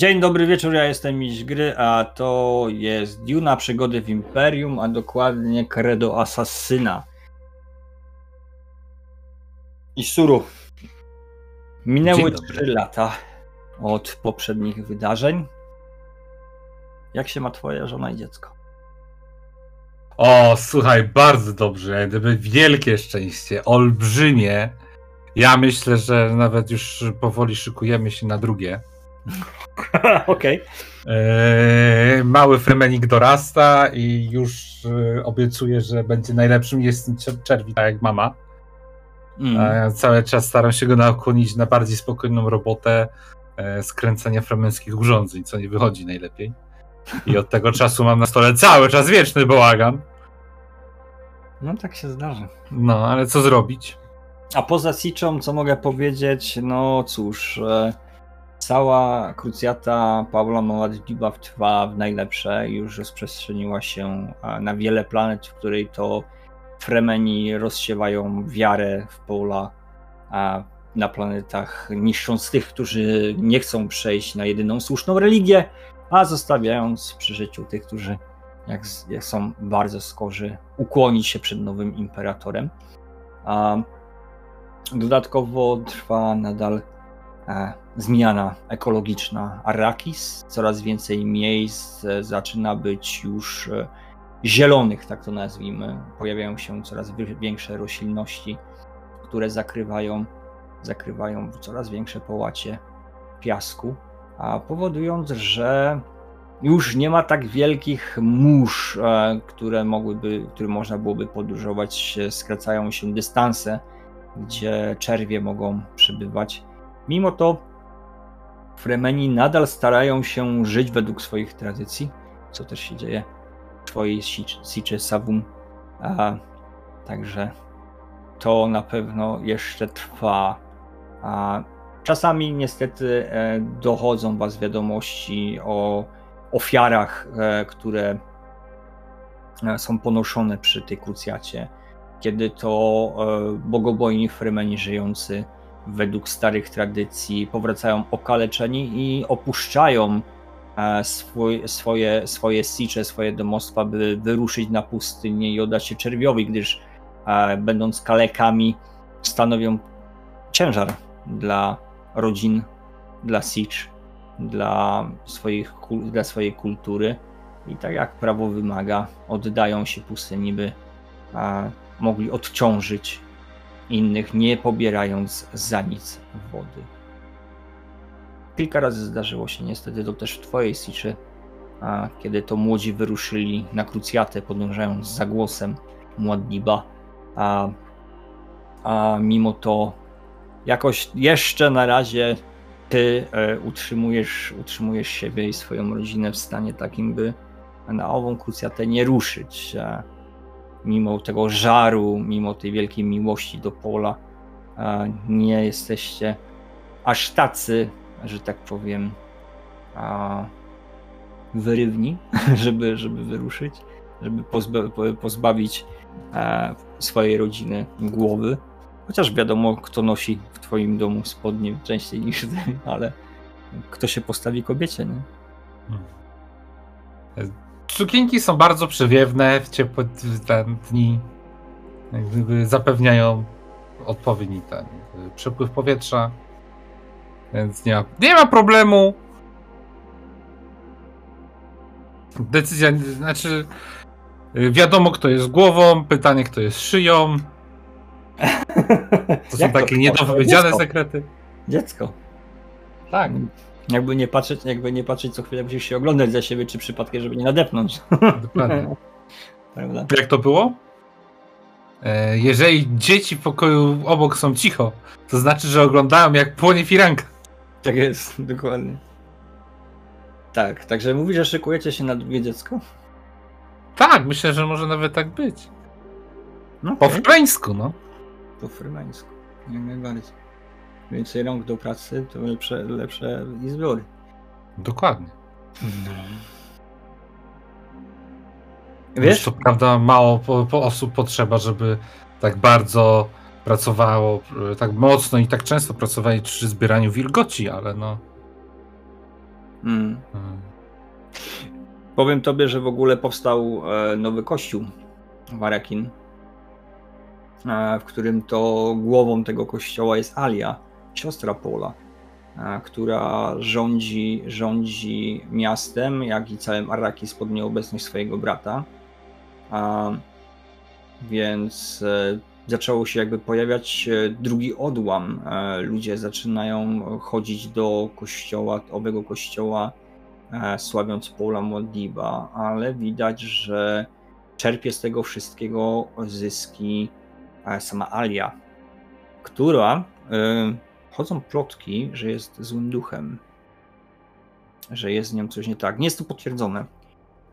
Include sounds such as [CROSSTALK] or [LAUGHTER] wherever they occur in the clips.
Dzień dobry wieczór, ja jestem Miś Gry, a to jest Duna Przygody w Imperium, a dokładnie Credo Asasyna. I Suru. Minęły 3 lata od poprzednich wydarzeń. Jak się ma twoja żona i dziecko? O, słuchaj, bardzo dobrze. Gdyby wielkie szczęście, olbrzymie. Ja myślę, że nawet już powoli szykujemy się na drugie. [LAUGHS] Okej. Okay. E, mały fremenik dorasta i już e, obiecuje, że będzie najlepszym. Jest czerwi, tak jak mama. Mm. Cały czas staram się go nakłonić na bardziej spokojną robotę e, skręcania fremenskich urządzeń, co nie wychodzi najlepiej. I od tego czasu mam na stole cały czas wieczny bałagan. No tak się zdarza. No, ale co zrobić? A poza Siczą, co mogę powiedzieć? No cóż, e, cała krucjata Pawła Maładliba trwa w najlepsze. Już rozprzestrzeniła się na wiele planet, w której to Fremeni rozsiewają wiarę w pola a na planetach, niszcząc tych, którzy nie chcą przejść na jedyną słuszną religię, a zostawiając przy życiu tych, którzy jak, jak są bardzo skorzy ukłonić się przed nowym imperatorem. A dodatkowo trwa nadal zmiana ekologiczna Arrakis. Coraz więcej miejsc e, zaczyna być już e, zielonych, tak to nazwijmy. Pojawiają się coraz większe roślinności, które zakrywają, zakrywają coraz większe połacie piasku, a powodując, że już nie ma tak wielkich mórz, e, które mogłyby, które można byłoby podróżować, skracają się dystanse, gdzie czerwie mogą przybywać. Mimo to Fremeni nadal starają się żyć według swoich tradycji, co też się dzieje w twojej Sicze Savum. A, także to na pewno jeszcze trwa. A, czasami niestety e, dochodzą was wiadomości o ofiarach, e, które e, są ponoszone przy tej krucjacie, kiedy to bogobojni Fremeni żyjący według starych tradycji powracają okaleczeni i opuszczają swój, swoje, swoje sicze, swoje domostwa, by wyruszyć na pustynię i oddać się czerwiowi, gdyż będąc kalekami stanowią ciężar dla rodzin, dla sicz dla, swoich, dla swojej kultury. I tak jak prawo wymaga, oddają się pustyni, by a, mogli odciążyć innych, nie pobierając za nic wody. Kilka razy zdarzyło się niestety to też w twojej Siczy, kiedy to młodzi wyruszyli na krucjatę, podążając za głosem Mładniba, a, a mimo to jakoś jeszcze na razie ty e, utrzymujesz, utrzymujesz siebie i swoją rodzinę w stanie takim, by na ową krucjatę nie ruszyć. Mimo tego żaru, mimo tej wielkiej miłości do pola, nie jesteście aż tacy, że tak powiem, wyrywni, [LAUGHS] żeby, żeby wyruszyć, żeby pozbawić e, swojej rodziny głowy. Chociaż wiadomo, kto nosi w twoim domu spodnie częściej niż ty, ale kto się postawi kobiecie, nie? Sukienki są bardzo przewiewne w ciepłe dni. Gdyby zapewniają odpowiedni ten przepływ powietrza. Więc nie ma, nie ma problemu. Decyzja, znaczy wiadomo kto jest głową, pytanie kto jest szyją. To są takie niedopowiedziane sekrety. Dziecko. Tak. Jakby nie patrzeć, jakby nie patrzeć co chwilę musisz się oglądać za siebie, czy przypadkiem, żeby nie nadepnąć. Dokładnie. [LAUGHS] Prawda? Jak to było? E, jeżeli dzieci w pokoju obok są cicho, to znaczy, że oglądają jak płonie firanka. Tak jest, [LAUGHS] dokładnie. Tak, także mówisz, że szykujecie się na drugie dziecko? Tak, myślę, że może nawet tak być. No, po okay. no po frymańsku. Jak najbardziej. Więcej rąk do pracy, to lepsze, lepsze izbory. Dokładnie. No. Wiesz? To prawda mało po, po osób potrzeba, żeby tak bardzo pracowało, tak mocno i tak często pracowali przy zbieraniu wilgoci, ale no. Mm. Mm. Powiem tobie, że w ogóle powstał e, nowy kościół w Arakin, e, w którym to głową tego kościoła jest Alia, siostra Pola, e, która rządzi, rządzi miastem, jak i całym Arrakis pod nieobecność swojego brata. Więc zaczęło się jakby pojawiać drugi odłam. Ludzie zaczynają chodzić do kościoła, owego kościoła E, sławiąc Paula Modiba, ale widać, że czerpie z tego wszystkiego zyski e, sama Alia, która e, chodzą plotki, że jest złym duchem, że jest z nią coś nie tak. Nie jest to potwierdzone,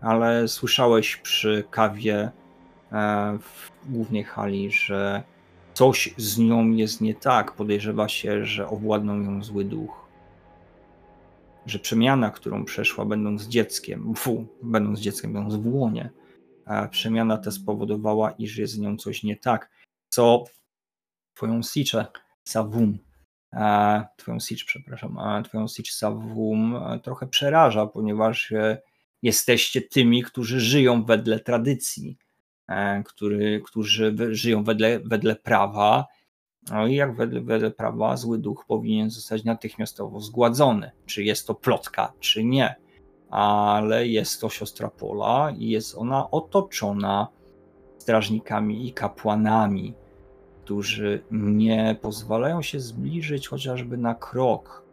ale słyszałeś przy kawie w głównej hali, że coś z nią jest nie tak. Podejrzewa się, że owładnął ją zły duch że przemiana, którą przeszła będąc dzieckiem, fu, będąc dzieckiem, będąc w łonie, przemiana ta spowodowała, iż jest z nią coś nie tak, co twoją Sicze Savum, twoją Sicz, przepraszam, twoją Sicz Savum trochę przeraża, ponieważ e, jesteście tymi, którzy żyją wedle tradycji, e, który, którzy żyją wedle, wedle prawa, no i jak wedle, wedle prawa zły duch powinien zostać natychmiastowo zgładzony. Czy jest to plotka, czy nie. Ale jest to siostra Pola i jest ona otoczona strażnikami i kapłanami, którzy nie pozwalają się zbliżyć chociażby na krok,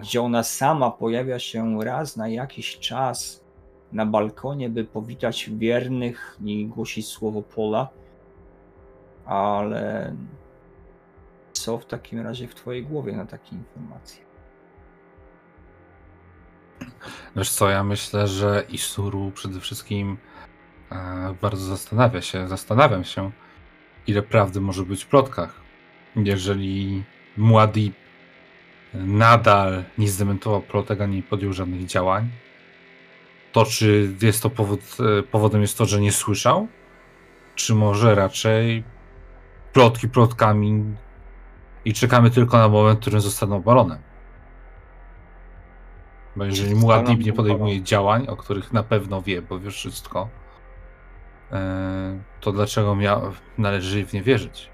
gdzie ona sama pojawia się raz na jakiś czas na balkonie, by powitać wiernych i głosić słowo Pola, ale co w takim razie w Twojej głowie na takie informacje? Wiesz co, ja myślę, że Isuru przede wszystkim e, bardzo zastanawia się, zastanawiam się, ile prawdy może być w plotkach. Jeżeli Muad'Dib nadal nie zdementował plotek, ani nie podjął żadnych działań, to czy jest to powód, e, powodem jest to, że nie słyszał? Czy może raczej plotki plotkami i czekamy tylko na moment, w którym zostaną obalone. Bo jeżeli Muad'Dib nie podejmuje działań, o których na pewno wie, bo wie wszystko, to dlaczego mia- należy w nie wierzyć?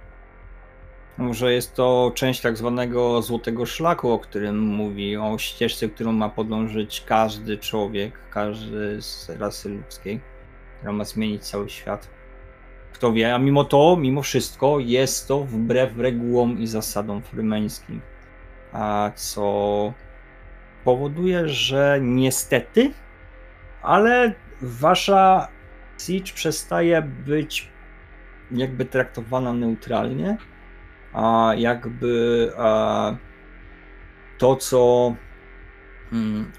Może jest to część tak zwanego złotego szlaku, o którym mówi, o ścieżce, którą ma podążyć każdy człowiek, każdy z rasy ludzkiej, która ma zmienić cały świat. Kto wie, a mimo to, mimo wszystko, jest to wbrew regułom i zasadom fremeńskim. A co powoduje, że niestety, ale wasza Siege przestaje być jakby traktowana neutralnie, a jakby a, to, co hmm,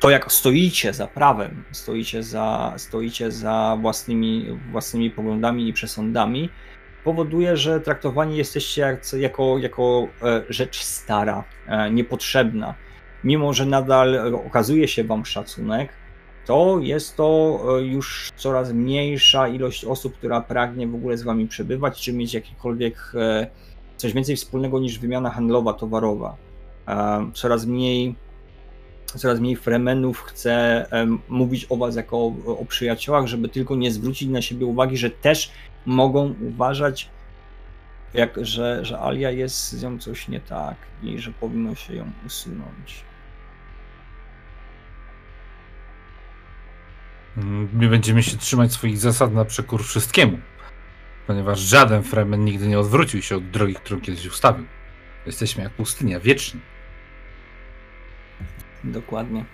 to, jak stoicie za prawem, stoicie za, stoicie za własnymi, własnymi poglądami i przesądami, powoduje, że traktowani jesteście jako, jako e, rzecz stara, e, niepotrzebna. Mimo, że nadal okazuje się Wam szacunek, to jest to e, już coraz mniejsza ilość osób, która pragnie w ogóle z Wami przebywać, czy mieć jakikolwiek coś więcej wspólnego niż wymiana handlowa, towarowa. Coraz mniej coraz mniej fremenów chce mówić o was jako o, o, przyjaciołach, żeby tylko nie zwrócić na siebie uwagi, że też mogą uważać, jak, że, że Alia jest z nią coś nie tak i że powinno się ją usunąć. My będziemy się trzymać swoich zasad na przekór wszystkiemu, ponieważ żaden fremen nigdy nie odwrócił się od drogi, którą kiedyś ustawił. Jesteśmy jak pustynia, wieczni. Dokładnie.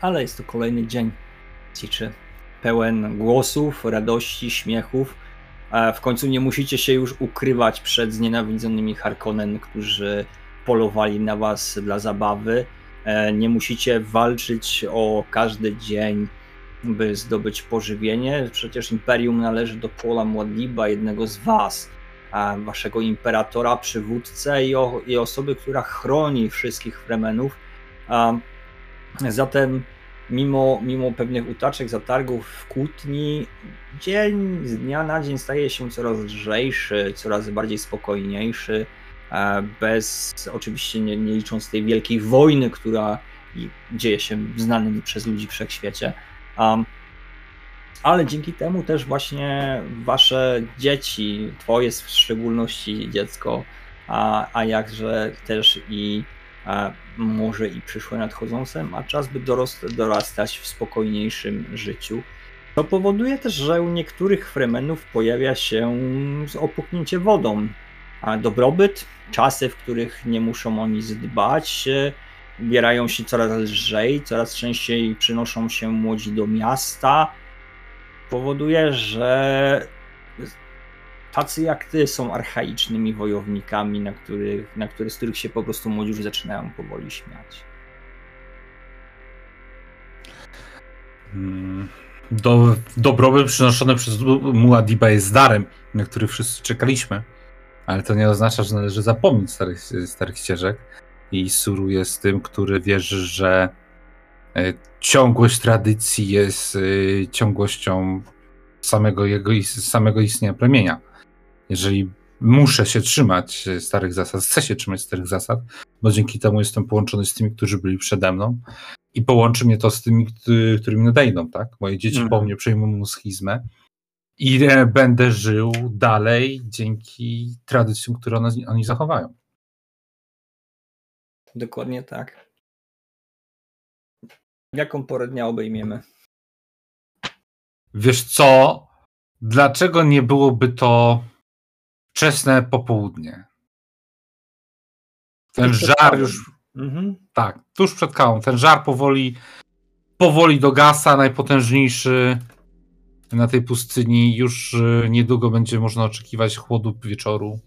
Ale jest to kolejny dzień ciszy, pełen głosów, radości, śmiechów. W końcu nie musicie się już ukrywać przed znienawidzonymi Harkonnen, którzy polowali na was dla zabawy. E, nie musicie walczyć o każdy dzień, by zdobyć pożywienie. Przecież Imperium należy do Pola Młodiba, jednego z was, waszego imperatora, przywódcę i, o, i osoby, która chroni wszystkich Fremenów zatem mimo, mimo pewnych utaczek, zatargów, kłótni, dzień z dnia na dzień staje się coraz lżejszy, coraz bardziej spokojniejszy, bez oczywiście nie, nie licząc tej wielkiej wojny, która dzieje się w znanym przez ludzi wszechświecie. Um, ale dzięki temu też właśnie wasze dzieci, twoje w szczególności dziecko, a, a jakże też i a może i przyszłe nadchodzące, ma czas, by dorost, dorastać w spokojniejszym życiu. To powoduje też, że u niektórych fremenów pojawia się opuchnięcie wodą. Dobrobyt, czasy, w których nie muszą o nic dbać, ubierają się coraz lżej, coraz częściej przynoszą się młodzi do miasta, powoduje, że tacy jak ty są archaicznymi wojownikami, na których, na których, z których się po prostu młodzi już zaczynają powoli śmiać. Hmm. Do, dobrobyt przynoszony przez Muadiba jest darem, na który wszyscy czekaliśmy. Ale to nie oznacza, że należy zapomnieć starych, starych ścieżek. I Suru jest tym, który wierzy, że e, ciągłość tradycji jest e, ciągłością samego jego samego istnienia plemienia. Jeżeli muszę się trzymać starych zasad, chcę się trzymać starych zasad, bo dzięki temu jestem połączony z tymi, którzy byli przede mną i połączy mnie to z tymi, którymi nadejdą, tak? Moje dzieci mm. po mnie przejmą schizmę i będę żył dalej dzięki tradycjom, które one, oni zachowają. Dokładnie tak. Jaką porę dnia obejmiemy? Wiesz co? Dlaczego nie byłoby to wczesne popołudnie? Ten żar już. Mhm. Tak, tuż przed kawą. Ten żar powoli, powoli dogasa. Najpotężniejszy na tej pustyni. Już y, niedługo będzie można oczekiwać chłodu wieczoru.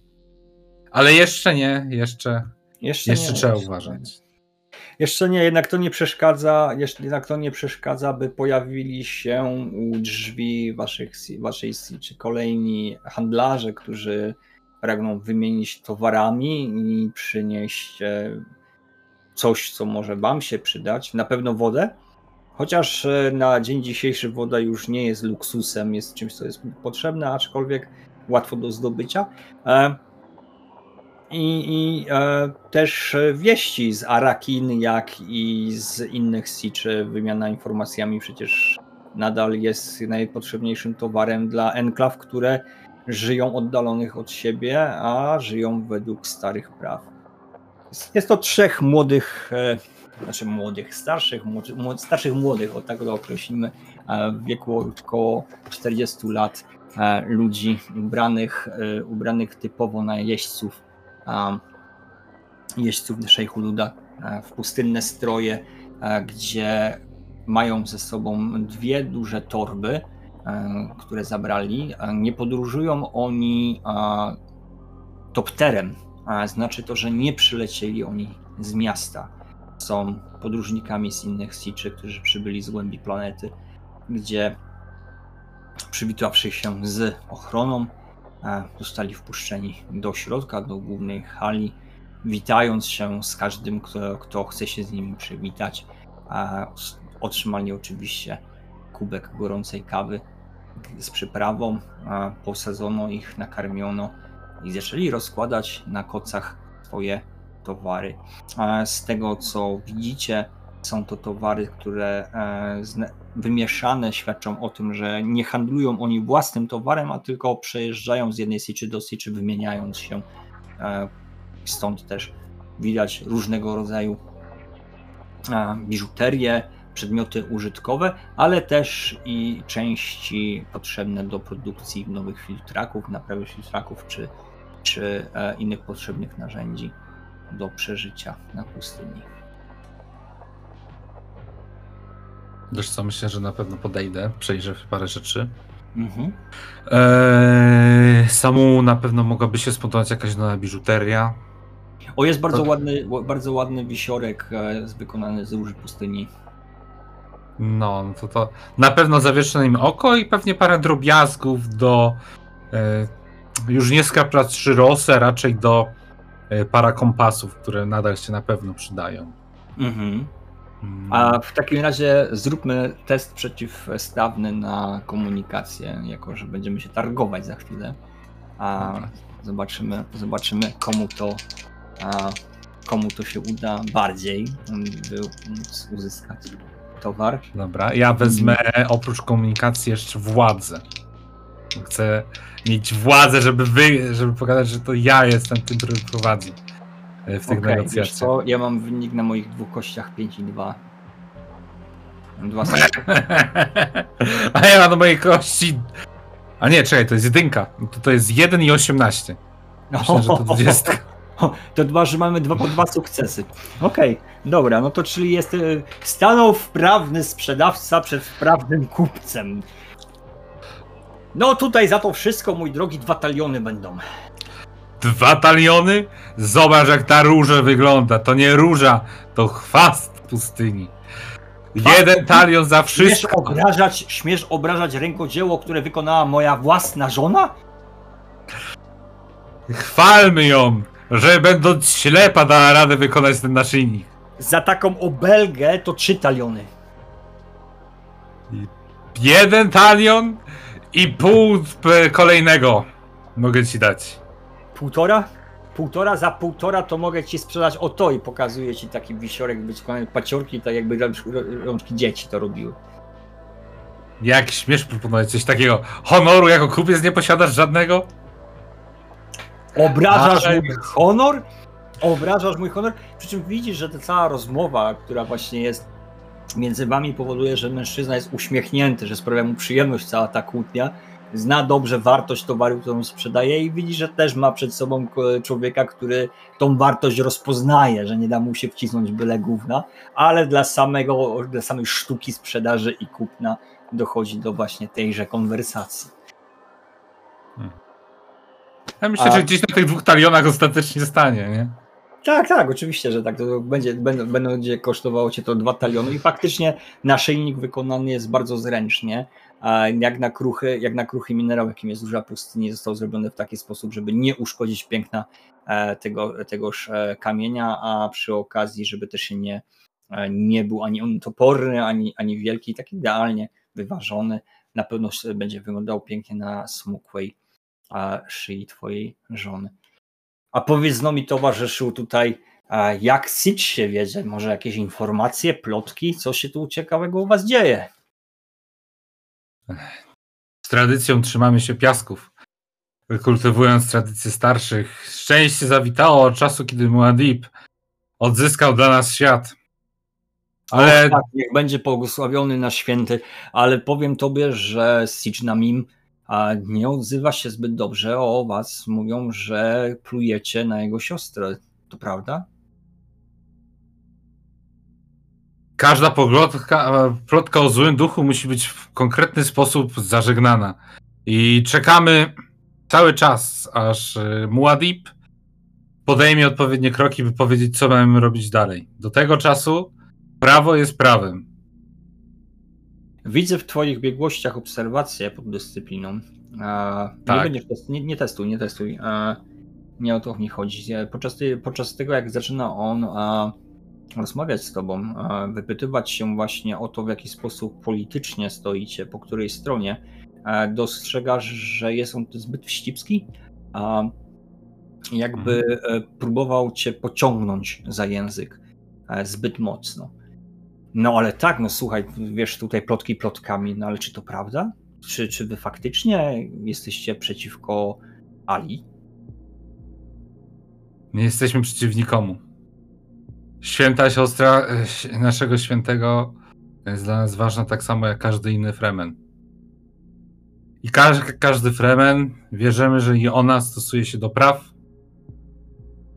Ale jeszcze nie, jeszcze, jeszcze, jeszcze nie, trzeba jeszcze uważać. Jeszcze nie, jednak to nie przeszkadza, jednak to nie przeszkadza, by pojawili się u drzwi waszych, waszej czy kolejni handlarze, którzy pragną wymienić towarami i przynieść e, coś, co może wam się przydać. Na pewno wodę, chociaż e, na dzień dzisiejszy woda już nie jest luksusem, jest czymś, co jest potrzebne, aczkolwiek łatwo do zdobycia. E, i, i e, też wieści z Arakin, jak i z innych Siczy. Wymiana informacjami przecież nadal jest najpotrzebniejszym towarem dla enklaw, które żyją oddalonych od siebie, a żyją według starych praw. Jest to trzech młodych, e, znaczy młodych, starszych, młodych, starszych młodych, o tak to określimy, e, w wieku około 40 lat e, ludzi ubranych, e, ubranych typowo na jeźdźców jeźdźców Szejchu Luda w pustynne stroje, gdzie mają ze sobą dwie duże torby, które zabrali. Nie podróżują oni topterem, znaczy to, że nie przylecieli oni z miasta. Są podróżnikami z innych siczy, którzy przybyli z głębi planety, gdzie przywitawszy się z ochroną, zostali wpuszczeni do środka, do głównej hali, witając się z każdym, kto, kto chce się z nimi przywitać. Otrzymali oczywiście kubek gorącej kawy z przyprawą, posadzono ich, nakarmiono i zaczęli rozkładać na kocach swoje towary. Z tego co widzicie, są to towary, które e, wymieszane świadczą o tym, że nie handlują oni własnym towarem, a tylko przejeżdżają z jednej sieci do sieci, wymieniając się. E, stąd też widać różnego rodzaju e, biżuterię, przedmioty użytkowe, ale też i części potrzebne do produkcji nowych filtraków, naprawy filtraków czy, czy innych potrzebnych narzędzi do przeżycia na pustyni. Wiesz co, myślę, że na pewno podejdę, przejrzę parę rzeczy. Mhm. Eee, samą na pewno mogłaby się spodobać jakaś nowa biżuteria. O, jest bardzo, to... ładny, bardzo ładny wisiorek e, wykonany z róży pustyni. No, no, to, to na pewno zawieszę na nim oko i pewnie parę drobiazgów do e, już nie skapra trzy rosy, raczej do para kompasów, które nadal się na pewno przydają. Mhm. A w takim razie zróbmy test przeciwstawny na komunikację, jako że będziemy się targować za chwilę. A zobaczymy, zobaczymy komu to a, komu to się uda bardziej, by móc uzyskać towar. Dobra, ja wezmę oprócz komunikacji jeszcze władzę. Chcę mieć władzę, żeby wy, żeby pokazać, że to ja jestem tym, który prowadzi e, w tych okay, negocjacjach. Co? Ja mam wynik na moich dwóch kościach 5 i 2. Dwa [LAUGHS] A ja mam na mojej kości. A nie, czekaj, to jest jedynka. To, to jest 1 i 18. Myślę, że to [LAUGHS] 20. To dwa, że mamy dwa po dwa sukcesy. Okej, okay, dobra, no to czyli jest y, stanął wprawny sprzedawca przed wprawnym kupcem. No tutaj za to wszystko, mój drogi, dwa taliony będą. Dwa taliony? Zobacz jak ta róża wygląda. To nie róża, to chwast pustyni. Jeden talion za wszystko. Śmiesz obrażać, śmiesz obrażać rękodzieło, które wykonała moja własna żona? Chwalmy ją, że będąc ślepa dała radę wykonać ten naszyjnik. Za taką obelgę to trzy taliony. Jeden talion i pół kolejnego mogę ci dać. Półtora? Półtora za półtora to mogę ci sprzedać o to i pokazuję ci taki wisiorek wyciągany paciorki, tak jakby rączki dzieci to robiły. Jak śmiesz proponować coś takiego? Honoru jako kupiec nie posiadasz żadnego? Obrażasz mój honor? Obrażasz mój honor? Przy czym widzisz, że ta cała rozmowa, która właśnie jest między wami powoduje, że mężczyzna jest uśmiechnięty, że sprawia mu przyjemność cała ta kłótnia, zna dobrze wartość towaru, którą sprzedaje i widzi, że też ma przed sobą człowieka, który tą wartość rozpoznaje, że nie da mu się wcisnąć byle gówna, ale dla, samego, dla samej sztuki sprzedaży i kupna dochodzi do właśnie tejże konwersacji. Hmm. Ja myślę, A... że gdzieś na tych dwóch talionach ostatecznie stanie, nie? Tak, tak, oczywiście, że tak. To będzie, będzie kosztowało cię to dwa taliony i faktycznie naszyjnik wykonany jest bardzo zręcznie. Jak na kruchy, jak na kruchy minerał, jakim jest duża pustyni, został zrobiony w taki sposób, żeby nie uszkodzić piękna e, tego, tegoż e, kamienia, a przy okazji, żeby też się nie, e, nie był ani on toporny, ani, ani wielki, tak idealnie wyważony. Na pewno będzie wyglądał pięknie na smukłej szyi twojej żony. A powiedz, no mi towarzyszył tutaj, jak Sitch się wiedzie? Może jakieś informacje, plotki? Co się tu ciekawego u was dzieje? Z tradycją trzymamy się piasków, kultywując tradycje starszych. Szczęście zawitało od czasu, kiedy Muad'Dib odzyskał dla nas świat. Ale... O, tak, niech będzie błogosławiony na święty, ale powiem tobie, że Sitch Namim a nie odzywa się zbyt dobrze o was. Mówią, że plujecie na jego siostrę. To prawda? Każda plotka, plotka o złym duchu musi być w konkretny sposób zażegnana. I czekamy cały czas, aż e, Muad'Dib podejmie odpowiednie kroki, by powiedzieć, co mamy robić dalej. Do tego czasu prawo jest prawem. Widzę w Twoich biegłościach obserwację pod dyscypliną. tak. Nie, nie, nie testuj, nie testuj. nie o to mi chodzi. Podczas, podczas tego, jak zaczyna on rozmawiać z Tobą, wypytywać się właśnie o to, w jaki sposób politycznie stoicie, po której stronie, dostrzegasz, że jest on zbyt wścibski, jakby mhm. e, próbował Cię pociągnąć za język e, zbyt mocno. No ale tak, no słuchaj, wiesz, tutaj plotki plotkami, no ale czy to prawda? Czy, czy wy faktycznie jesteście przeciwko Ali? Nie jesteśmy przeciw nikomu. Święta siostra e, naszego świętego jest dla nas ważna tak samo jak każdy inny fremen. I każdy, każdy fremen wierzymy, że i ona stosuje się do praw,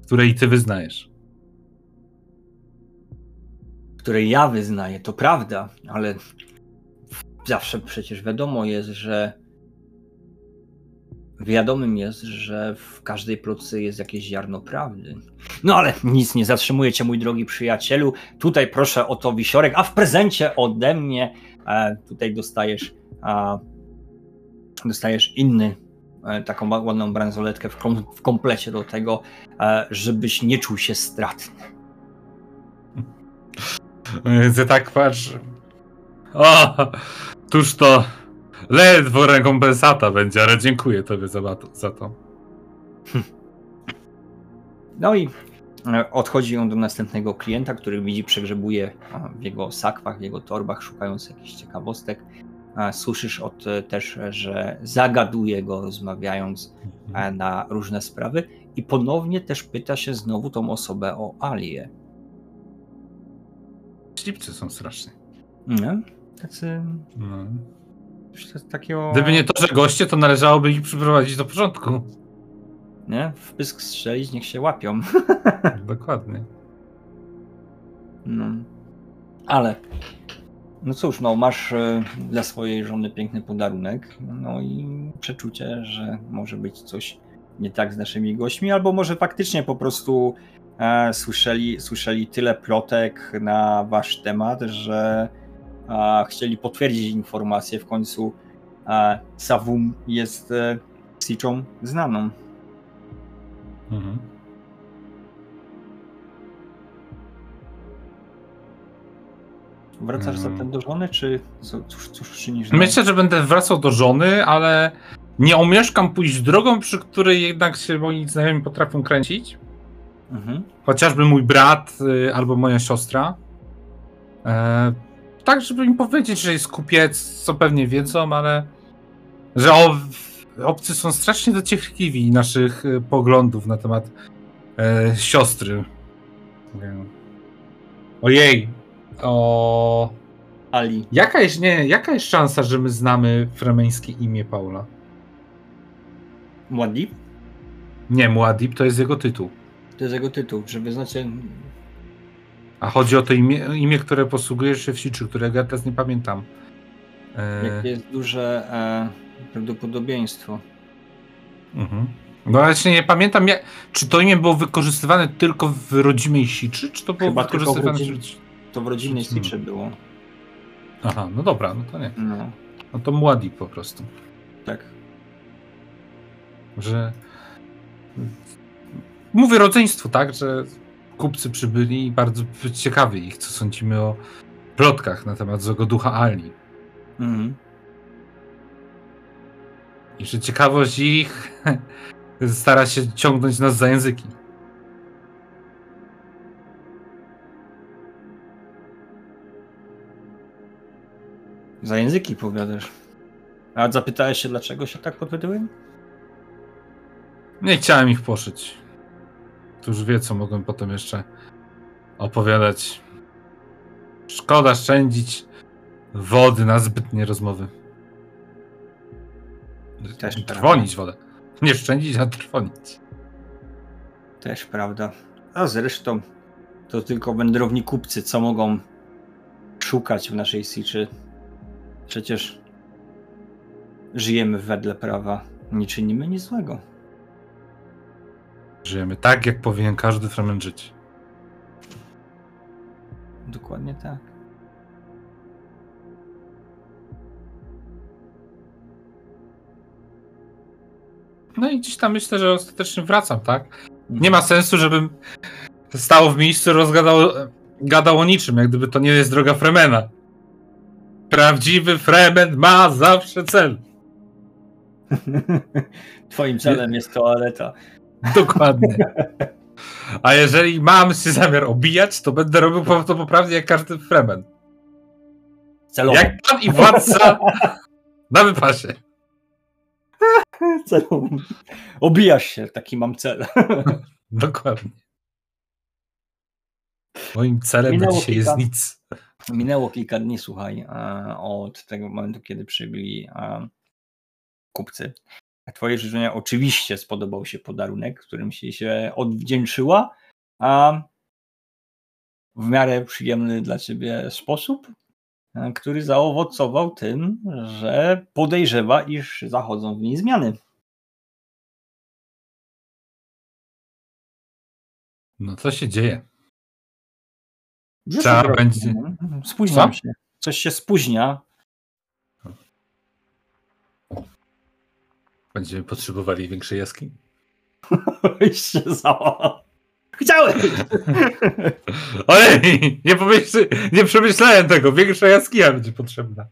które i ty wyznajesz której ja wyznaję, to prawda, ale zawsze przecież wiadomo jest, że wiadomym jest, że w każdej plotce jest jakieś ziarno prawdy. No ale nic nie zatrzymuje cię, mój drogi przyjacielu. Tutaj proszę o to wisiorek, a w prezencie ode mnie e, tutaj dostajesz dostajesz inny e, taką ładną bransoletkę w, kom, w komplecie do tego, e, żebyś nie czuł się stratny. Więc tak patrz. O, tuż to ledwo rekompensata będzie, ale dziękuję tobie za, za to. [LAUGHS] No i Odchodzi on do następnego klienta, który widzi, przegrzebuje w jego sakwach, w jego torbach, szukając jakichś ciekawostek. Słyszysz od też, że zagaduje go, rozmawiając mhm. na różne sprawy i ponownie też pyta się znowu tą osobę o Alię. Ślipcy są straszne. Nie? Tacy... No. Takiego... Gdyby nie to, że goście, to należałoby ich przyprowadzić do porządku. Nie? W pysk strzelić, niech się łapią. [LAUGHS] Dokładnie. No. Ale no cóż, no masz e, dla swojej żony piękny podarunek, no i przeczucie, że może być coś nie tak z naszymi gośćmi, albo może faktycznie po prostu słyszeli, słyszeli tyle plotek na wasz temat, że e, chcieli potwierdzić informację. W końcu e, Savum jest e, Siczą znaną. Mhm. Wracasz hmm. zatem do żony, czy cóż, cóż czynisz? Myślę, że będę wracał do żony, ale nie omieszkam pójść drogą, przy której jednak się moi znajomi potrafią kręcić. Mhm. Chociażby mój brat y, albo moja siostra. E, tak, żeby im powiedzieć, że jest kupiec, co pewnie wiedzą, ale że o, obcy są strasznie dociekliwi naszych y, poglądów na temat e, siostry. Ojej, o... Ali. Jaka jest, nie, jaka jest szansa, że my znamy fremeńskie imię Paula? Muad'Dib? Nie, Muad'Dib to jest jego tytuł. To jest jego tytuł, że wy znacie... A chodzi o to imię, imię które posługujesz się w Siczy, którego ja teraz nie pamiętam. E... Jakie jest duże e, prawdopodobieństwo. Mhm. No właśnie nie pamiętam, czy to imię było wykorzystywane tylko w rodzimej Siczy, czy to było Chyba wykorzystywane... Tylko w to w rodzinnej Siczy było. Aha, no dobra, no to nie. No, no to młodzi po prostu. Tak. Że. Mówię rodzeństwo, tak, że kupcy przybyli i bardzo ciekawy ich, co sądzimy o plotkach na temat złego ducha Ali. Mhm. I że ciekawość ich [LAUGHS] stara się ciągnąć nas za języki. Za języki powiadasz. A zapytałeś się, dlaczego się tak podpytyłem? Nie chciałem ich poszyć. Któż wie, co mogłem potem jeszcze opowiadać. Szkoda szczędzić wody na zbytnie rozmowy. Też trwonić prawda. wodę. Nie szczędzić, a trwonić. Też prawda. A zresztą to tylko wędrowni kupcy, co mogą szukać w naszej siczy Przecież żyjemy wedle prawa, nie czynimy nic złego. Żyjemy tak, jak powinien każdy Fremen żyć. Dokładnie tak. No i gdzieś tam myślę, że ostatecznie wracam, tak? Nie ma sensu, żebym stał w miejscu rozgadał gadał o niczym, jak gdyby to nie jest droga Fremena. Prawdziwy Fremen ma zawsze cel. [LAUGHS] Twoim celem jest toaleta. [LAUGHS] Dokładnie. A jeżeli mam się zamiar obijać, to będę robił to poprawnie jak każdy Fremen. Celowo. Jak pan i władca [LAUGHS] na wypasie. Celowo. Obijasz się, taki mam cel. [LAUGHS] Dokładnie. Moim celem Minęło na dzisiaj kilka... jest nic. Minęło kilka dni, słuchaj, od tego momentu, kiedy przybyli e, Twoje życzenia oczywiście spodobał się podarunek, którym się, się odwdzięczyła, a w miarę przyjemny dla ciebie sposób, e, który zaowocował tym, że podejrzewa, iż zachodzą w niej zmiany. No co się dzieje? Trzeba będzie. Spóźniam Co? się. Coś się spóźnia. Będziemy potrzebowali większej jaskini. [LAUGHS] się. Chciałem! [LAUGHS] Ojej, nie, pomyśl, nie przemyślałem tego. Większa jaskinia będzie potrzebna.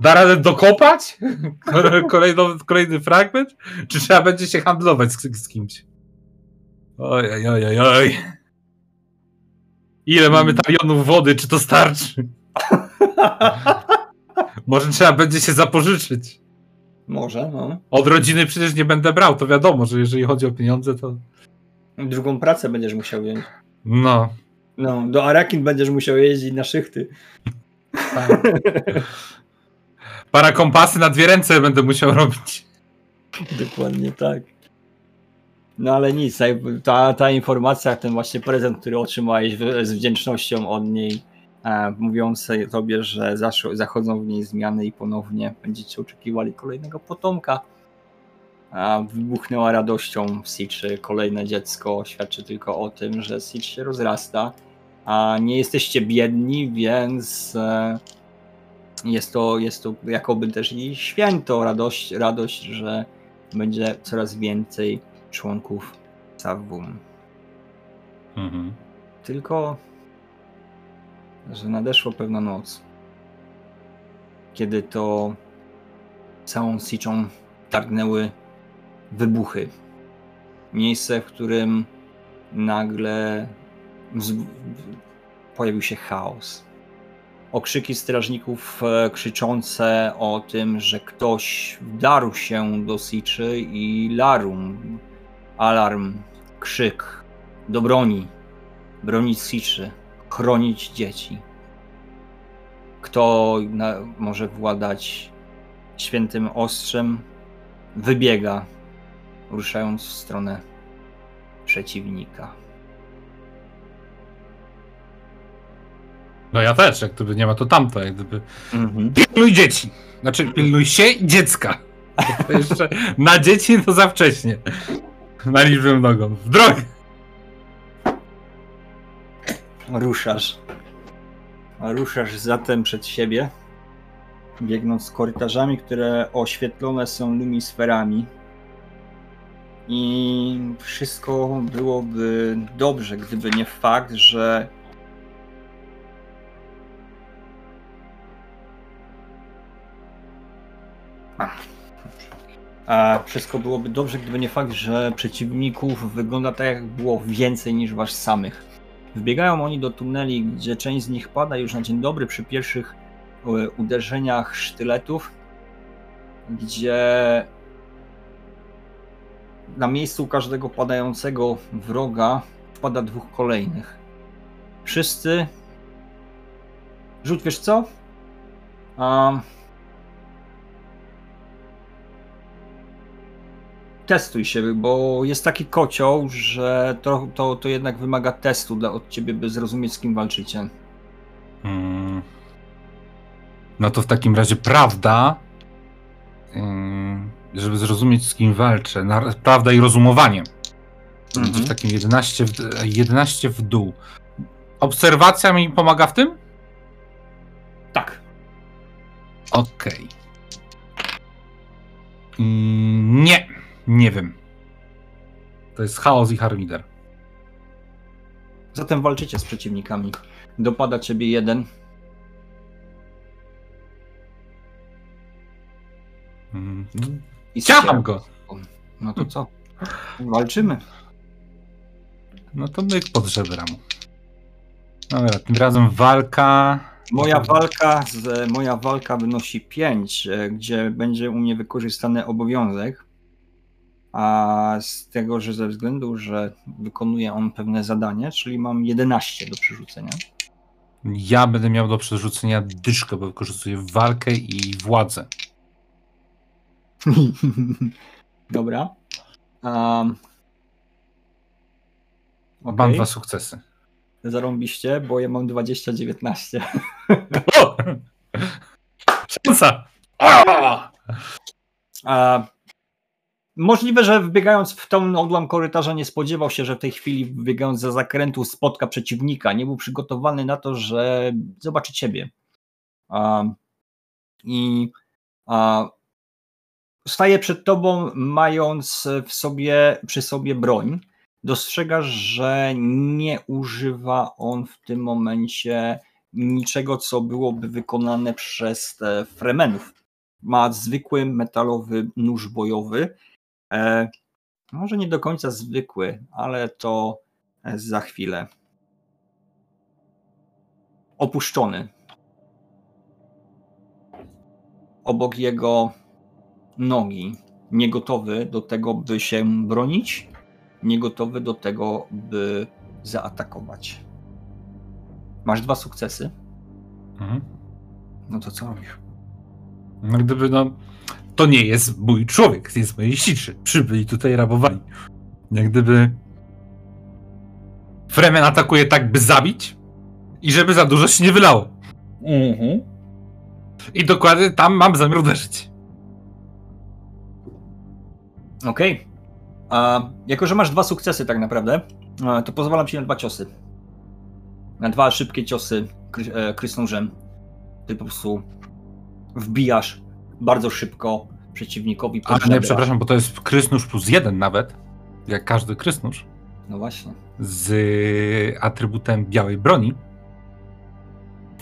Da radę dokopać? [LAUGHS] Kolejny, kolejny fragment? Czy trzeba będzie się handlować z, z kimś? Oj, oj, oj, oj, oj. Ile mamy talionów wody, czy to starczy? Może trzeba będzie się zapożyczyć. Może, no. Od rodziny przecież nie będę brał, to wiadomo, że jeżeli chodzi o pieniądze, to... Drugą pracę będziesz musiał wziąć. No. No, do Arakin będziesz musiał jeździć na szychty. Tak. Para kompasy na dwie ręce będę musiał robić. Dokładnie tak. No ale nic, ta, ta informacja, ten właśnie prezent, który otrzymałeś z wdzięcznością od niej, e, mówiąc tobie, że zachodzą w niej zmiany i ponownie będziecie oczekiwali kolejnego potomka, wybuchnęła radością Siczy. Kolejne dziecko świadczy tylko o tym, że Sicz się rozrasta, a nie jesteście biedni, więc e, jest to, jest to jakoby też i święto, radość, radość, że będzie coraz więcej członków Savum. Mhm. Tylko, że nadeszła pewna noc, kiedy to całą Siczą targnęły wybuchy. Miejsce, w którym nagle pojawił się chaos. Okrzyki strażników e, krzyczące o tym, że ktoś wdarł się do Siczy i larum, alarm, krzyk do broni, bronić Siczy, chronić dzieci. Kto na, może władać świętym ostrzem, wybiega ruszając w stronę przeciwnika. No ja też, jak gdyby nie ma to tamto, jak gdyby mhm. pilnuj dzieci. Znaczy pilnuj się i dziecka. [LAUGHS] Na dzieci to za wcześnie. Na liczbę nogą. W drogę! Ruszasz. Ruszasz zatem przed siebie, biegnąc korytarzami, które oświetlone są lumisferami i wszystko byłoby dobrze, gdyby nie fakt, że A wszystko byłoby dobrze, gdyby nie fakt, że przeciwników wygląda tak, jak było więcej niż was samych. Wbiegają oni do tuneli, gdzie część z nich pada już na dzień dobry przy pierwszych e, uderzeniach sztyletów, gdzie na miejscu każdego padającego wroga wpada dwóch kolejnych. Wszyscy. Rzuć, wiesz co? Um... Testuj się, bo jest taki kocioł, że to, to, to jednak wymaga testu dla, od ciebie, by zrozumieć, z kim walczycie. Hmm. No to w takim razie prawda. Yy żeby zrozumieć, z kim walczę. Prawda i rozumowanie. Mhm. W takim 11 w, 11 w dół. Obserwacja mi pomaga w tym? Tak. Okej. Okay. Nie, nie wiem. To jest chaos i harmider. Zatem walczycie z przeciwnikami. Dopada ciebie jeden, Mm. I Ciacham go. No to co? Walczymy. No to myk pod żebra mu. Dobra, tym razem walka. Moja walka, z, moja walka wynosi 5, e, gdzie będzie u mnie wykorzystany obowiązek. A z tego, że ze względu, że wykonuje on pewne zadanie, czyli mam 11 do przerzucenia. Ja będę miał do przerzucenia dyszkę, bo wykorzystuję walkę i władzę. [LAUGHS] Dobra. Um, okay. Mam dwa sukcesy. Zarąbiście, bo ja mam 20-19. [LAUGHS] Szansa! A, możliwe, że wbiegając w tą odłam korytarza nie spodziewał się, że w tej chwili wbiegając za zakrętu spotka przeciwnika. Nie był przygotowany na to, że zobaczy ciebie. Um, I a, staje przed tobą, mając w sobie, przy sobie broń. Dostrzegasz, że nie używa on w tym momencie niczego, co byłoby wykonane przez Fremenów. Ma zwykły metalowy nóż bojowy. E, Może nie do końca zwykły, ale to za chwilę. Opuszczony. Obok jego nogi, niegotowy do tego, by się bronić, niegotowy do tego, by zaatakować. Masz dwa sukcesy. Mhm. No to co robisz? No gdyby no, to nie jest mój człowiek, jest moi siczy. Przybyli tutaj rabowani. Jak gdyby Fremen atakuje tak, by zabić i żeby za dużo się nie wylało. Mhm. I dokładnie tam mam zamiar uderzyć. Okej. Okay. A jako, że masz dwa sukcesy tak naprawdę, to pozwalam ci na dwa ciosy. Na dwa szybkie ciosy kry, krysnążem. Ty po prostu wbijasz bardzo szybko przeciwnikowi. A nie, przepraszam, bo to jest krysnóż plus jeden nawet. Jak każdy krysnóż. No właśnie. Z atrybutem białej broni.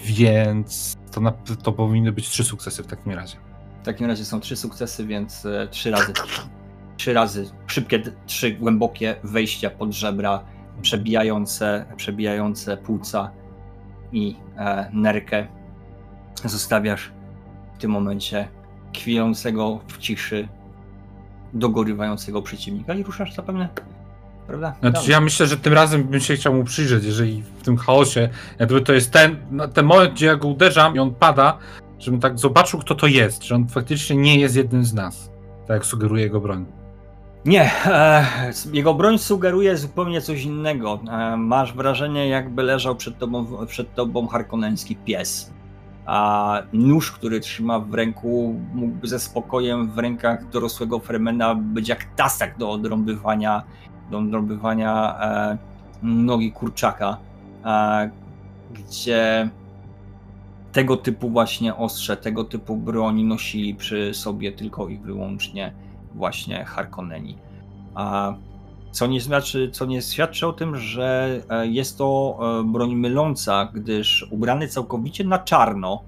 Więc to, na, to powinny być trzy sukcesy w takim razie. W takim razie są trzy sukcesy, więc e, trzy razy. Trzy razy szybkie, trzy głębokie wejścia pod żebra, przebijające, przebijające płuca i e, nerkę. Zostawiasz w tym momencie kwiejącego w ciszy, dogorywającego przeciwnika i ruszasz zapewne Prawda? Znaczy, ja myślę, że tym razem bym się chciał mu przyjrzeć, jeżeli w tym chaosie, jakby to jest ten, no, ten moment, gdzie ja go uderzam i on pada, żebym tak zobaczył, kto to jest, że on faktycznie nie jest jednym z nas, tak jak sugeruje jego broń. Nie, e, jego broń sugeruje zupełnie coś innego. E, masz wrażenie, jakby leżał przed tobą, przed tobą harkoneński pies. A nóż, który trzyma w ręku, mógłby ze spokojem w rękach dorosłego Fremena być jak tasak do odrąbywania do odrobywania e, nogi kurczaka, e, gdzie tego typu właśnie ostrze, tego typu broni nosili przy sobie tylko i wyłącznie właśnie Harkonneni. A co nie, znaczy, co nie świadczy o tym, że e, jest to e, broń myląca, gdyż ubrany całkowicie na czarno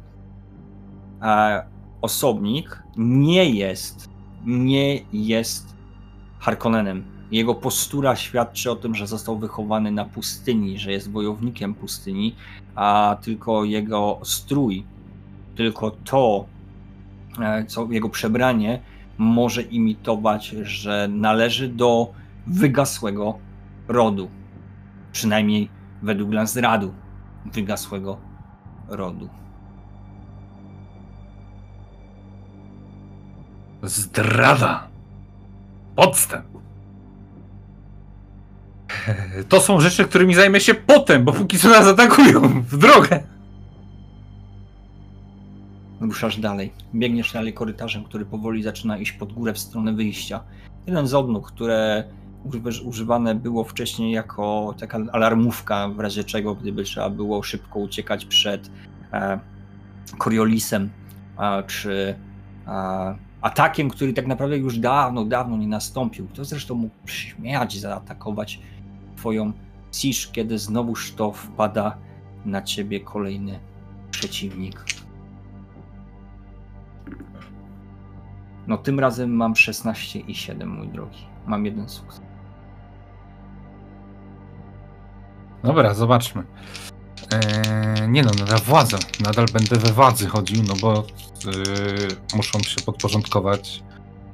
e, osobnik nie jest, nie jest Harkonnenem. Jego postura świadczy o tym, że został wychowany na pustyni, że jest wojownikiem pustyni, a tylko jego strój, tylko to, co jego przebranie może imitować, że należy do wygasłego rodu. Przynajmniej według Lansradu wygasłego rodu. Zdrada! Podstęp! [LAUGHS] To są rzeczy, którymi zajmę się potem, bo póki co nas atakują w drogę. Ruszasz dalej. Biegniesz dalej korytarzem, który powoli zaczyna iść pod górę w stronę wyjścia. Jeden z odnóg, które używane było wcześniej jako taka alarmówka, w razie czego, gdyby trzeba było szybko uciekać przed e, Coriolisem, czy atakiem, który tak naprawdę już dawno, dawno nie nastąpił. To zresztą mógł śmiać, zaatakować twoją cisz, kiedy znowuż to wpada na ciebie kolejny przeciwnik. No tym razem mam 16 i 7, mój drogi. Mam jeden sukces. Dobra, zobaczmy. Eee, nie no, nadal władzę. Nadal będę we władzy chodził, no bo yy, muszą się podporządkować.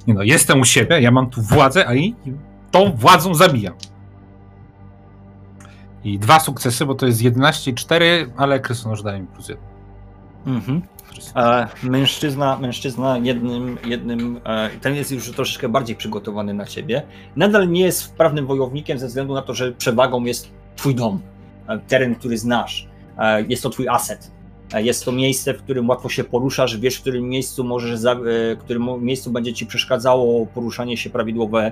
Nie no, jestem u siebie, ja mam tu władzę, a i tą władzą zabijam. I dwa sukcesy, bo to jest 11 i 4, ale Krysonosz daje mi plus 1. Mhm. E, mężczyzna, mężczyzna jednym, jednym e, ten jest już troszeczkę bardziej przygotowany na ciebie. Nadal nie jest wprawnym wojownikiem ze względu na to, że przewagą jest twój dom, e, teren, który znasz. E, jest to twój aset. E, jest to miejsce, w którym łatwo się poruszasz, wiesz, w którym miejscu możesz, za, którym miejscu będzie ci przeszkadzało poruszanie się prawidłowe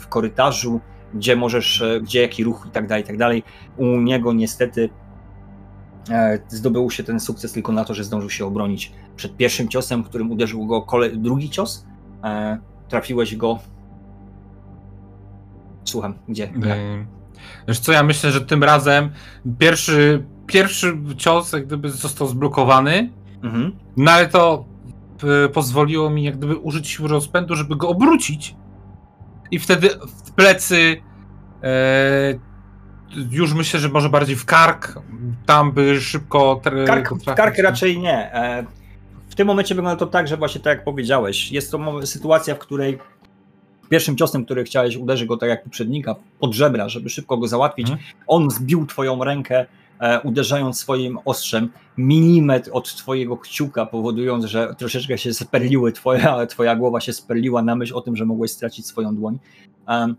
w korytarzu gdzie możesz, gdzie jaki ruch i tak dalej, i tak dalej. U niego niestety zdobył się ten sukces tylko na to, że zdążył się obronić przed pierwszym ciosem, którym uderzył go kole... drugi cios. Trafiłeś go. Słucham, gdzie? Wiesz co, ja myślę, że tym razem pierwszy, pierwszy cios jak gdyby został zblokowany, mhm. no ale to pozwoliło mi jak gdyby użyć siły rozpędu, żeby go obrócić i wtedy w plecy e, już myślę, że może bardziej w kark, tam by szybko... Kark, w kark raczej nie. E, w tym momencie wygląda to tak, że właśnie tak jak powiedziałeś, jest to sytuacja, w której pierwszym ciosem, który chciałeś uderzyć go tak jak poprzednika, pod żebra, żeby szybko go załatwić, hmm. on zbił twoją rękę, e, uderzając swoim ostrzem milimetr od twojego kciuka, powodując, że troszeczkę się sperliły, twoja, twoja głowa się sperliła na myśl o tym, że mogłeś stracić swoją dłoń. Um,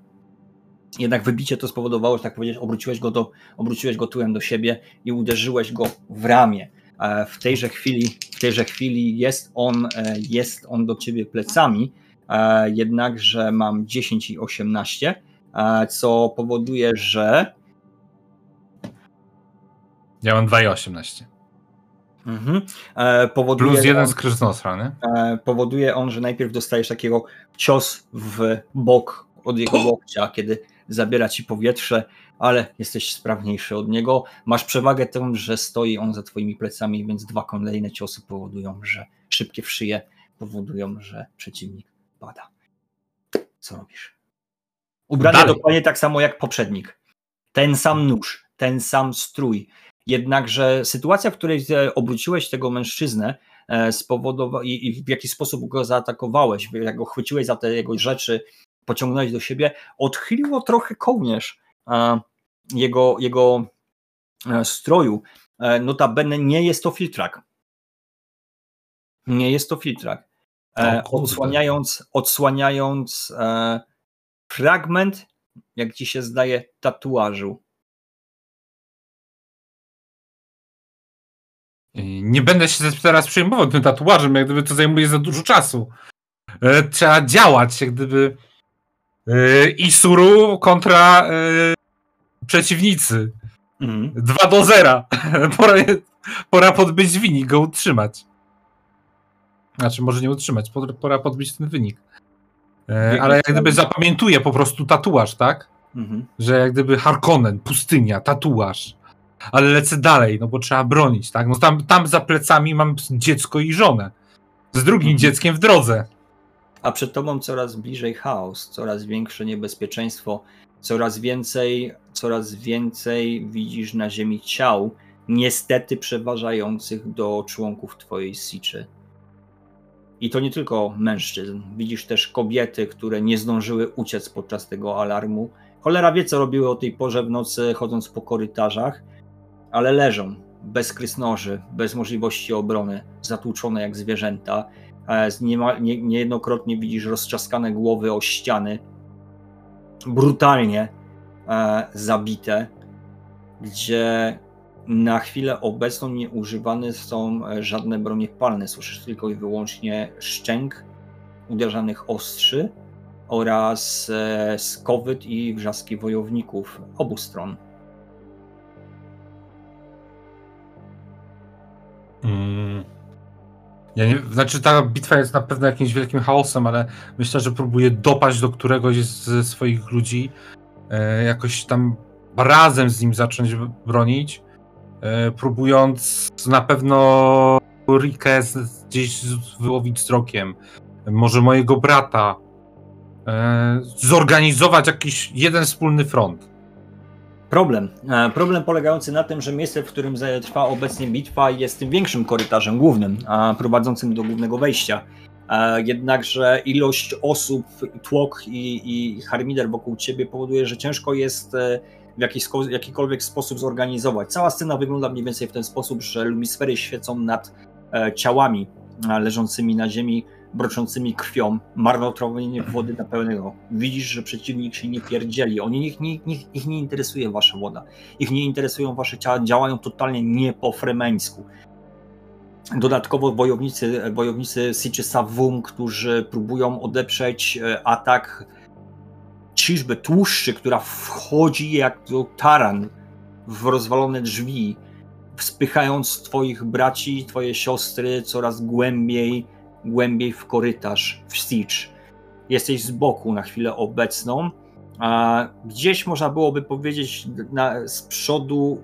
jednak wybicie to spowodowało, że tak powiedzieć, obróciłeś go, do, obróciłeś go tyłem do siebie i uderzyłeś go w ramię. E, w tejże chwili, w tejże chwili jest on, e, jest on do ciebie plecami, jednakże mam 10 i 18, co powoduje, że. Ja mam 2 i 18. Mhm. Powoduje Plus jeden z Krzyżnostra, nie? Powoduje on, że najpierw dostajesz takiego cios w bok od jego łokcia, kiedy zabiera ci powietrze, ale jesteś sprawniejszy od niego. Masz przewagę tę, że stoi on za twoimi plecami, więc dwa kolejne ciosy powodują, że szybkie w szyję powodują, że przeciwnik pada. Co robisz? Ubrany Dalej. dokładnie tak samo jak poprzednik. Ten sam nóż, ten sam strój. Jednakże sytuacja, w której obróciłeś tego mężczyznę, e, spowodowa- i, i w jaki sposób go zaatakowałeś, jak go chwyciłeś za te jego rzeczy, pociągnąłeś do siebie, odchyliło trochę kołnierz e, jego, jego e, stroju. E, notabene nie jest to filtrak. Nie jest to filtrak. Odsłaniając, odsłaniając fragment, jak ci się zdaje, tatuażu. Nie będę się teraz przejmował tym tatuażem, jak gdyby to zajmuje za dużo czasu. Trzeba działać, jak gdyby Yy, Isuru kontra przeciwnicy. Mhm. 2 do 0. [LAUGHS] pora, pora podbyć wynik, go utrzymać. Znaczy, może nie utrzymać, pora podbić ten wynik. Yy, ale jak gdyby zapamiętuje po prostu tatuaż, tak? Mhm. Że jak gdyby Harkonnen, pustynia, tatuaż. Ale lecę dalej, no bo trzeba bronić, tak? No tam, tam za plecami mam dziecko i żonę. Z drugim mhm. dzieckiem w drodze a przed tobą coraz bliżej chaos, coraz większe niebezpieczeństwo, coraz więcej, coraz więcej widzisz na ziemi ciał, niestety przeważających do członków twojej siczy. I to nie tylko mężczyzn. Widzisz też kobiety, które nie zdążyły uciec podczas tego alarmu. Cholera wie, co robiły o tej porze w nocy, chodząc po korytarzach, ale leżą bez krysnoży, bez możliwości obrony, zatłuczone jak zwierzęta. E, nie, niejednokrotnie widzisz rozczaskane głowy o ściany, brutalnie e, zabite, gdzie na chwilę obecną nie używane są e, żadne bronie palne. Słyszysz tylko i wyłącznie szczęk uderzanych ostrzy oraz skowyt i wrzaski wojowników obu stron. Mm. Ja nie, znaczy ta bitwa jest na pewno jakimś wielkim chaosem, ale myślę, że próbuje dopaść do któregoś ze swoich ludzi, e, jakoś tam razem z nim zacząć bronić, e, próbując na pewno Rikę gdzieś wyłowić wzrokiem, może mojego brata, e, zorganizować jakiś jeden wspólny front. Problem. E, problem polegający na tym, że miejsce, w którym trwa obecnie bitwa, jest tym większym korytarzem głównym, prowadzącym do głównego wejścia. E, jednakże ilość osób, tłok i, i harmider wokół ciebie powoduje, że ciężko jest e, w jakikolwiek sposób zorganizować. Cała scena wygląda mniej więcej w ten sposób, że lumisfery świecą nad ciałami leżącymi na ziemi, broczącymi krwią, marnotrawienie wody na pełnego. Widzisz, że przeciwnik się nie pierdzieli. Oni, ich, nie, ich nie interesuje wasza woda. Ich nie interesują wasze ciała, działają totalnie nie po fremeńsku. Dodatkowo wojownicy, wojownicy Siczy Savum, którzy próbują odeprzeć e, atak ciżby tłuszczy, która wchodzi jak taran w rozwalone drzwi, spychając twoich braci, twoje siostry coraz głębiej głębiej w korytarz, w siege. Jesteś z boku na chwilę obecną, a gdzieś można byłoby powiedzieć na, z przodu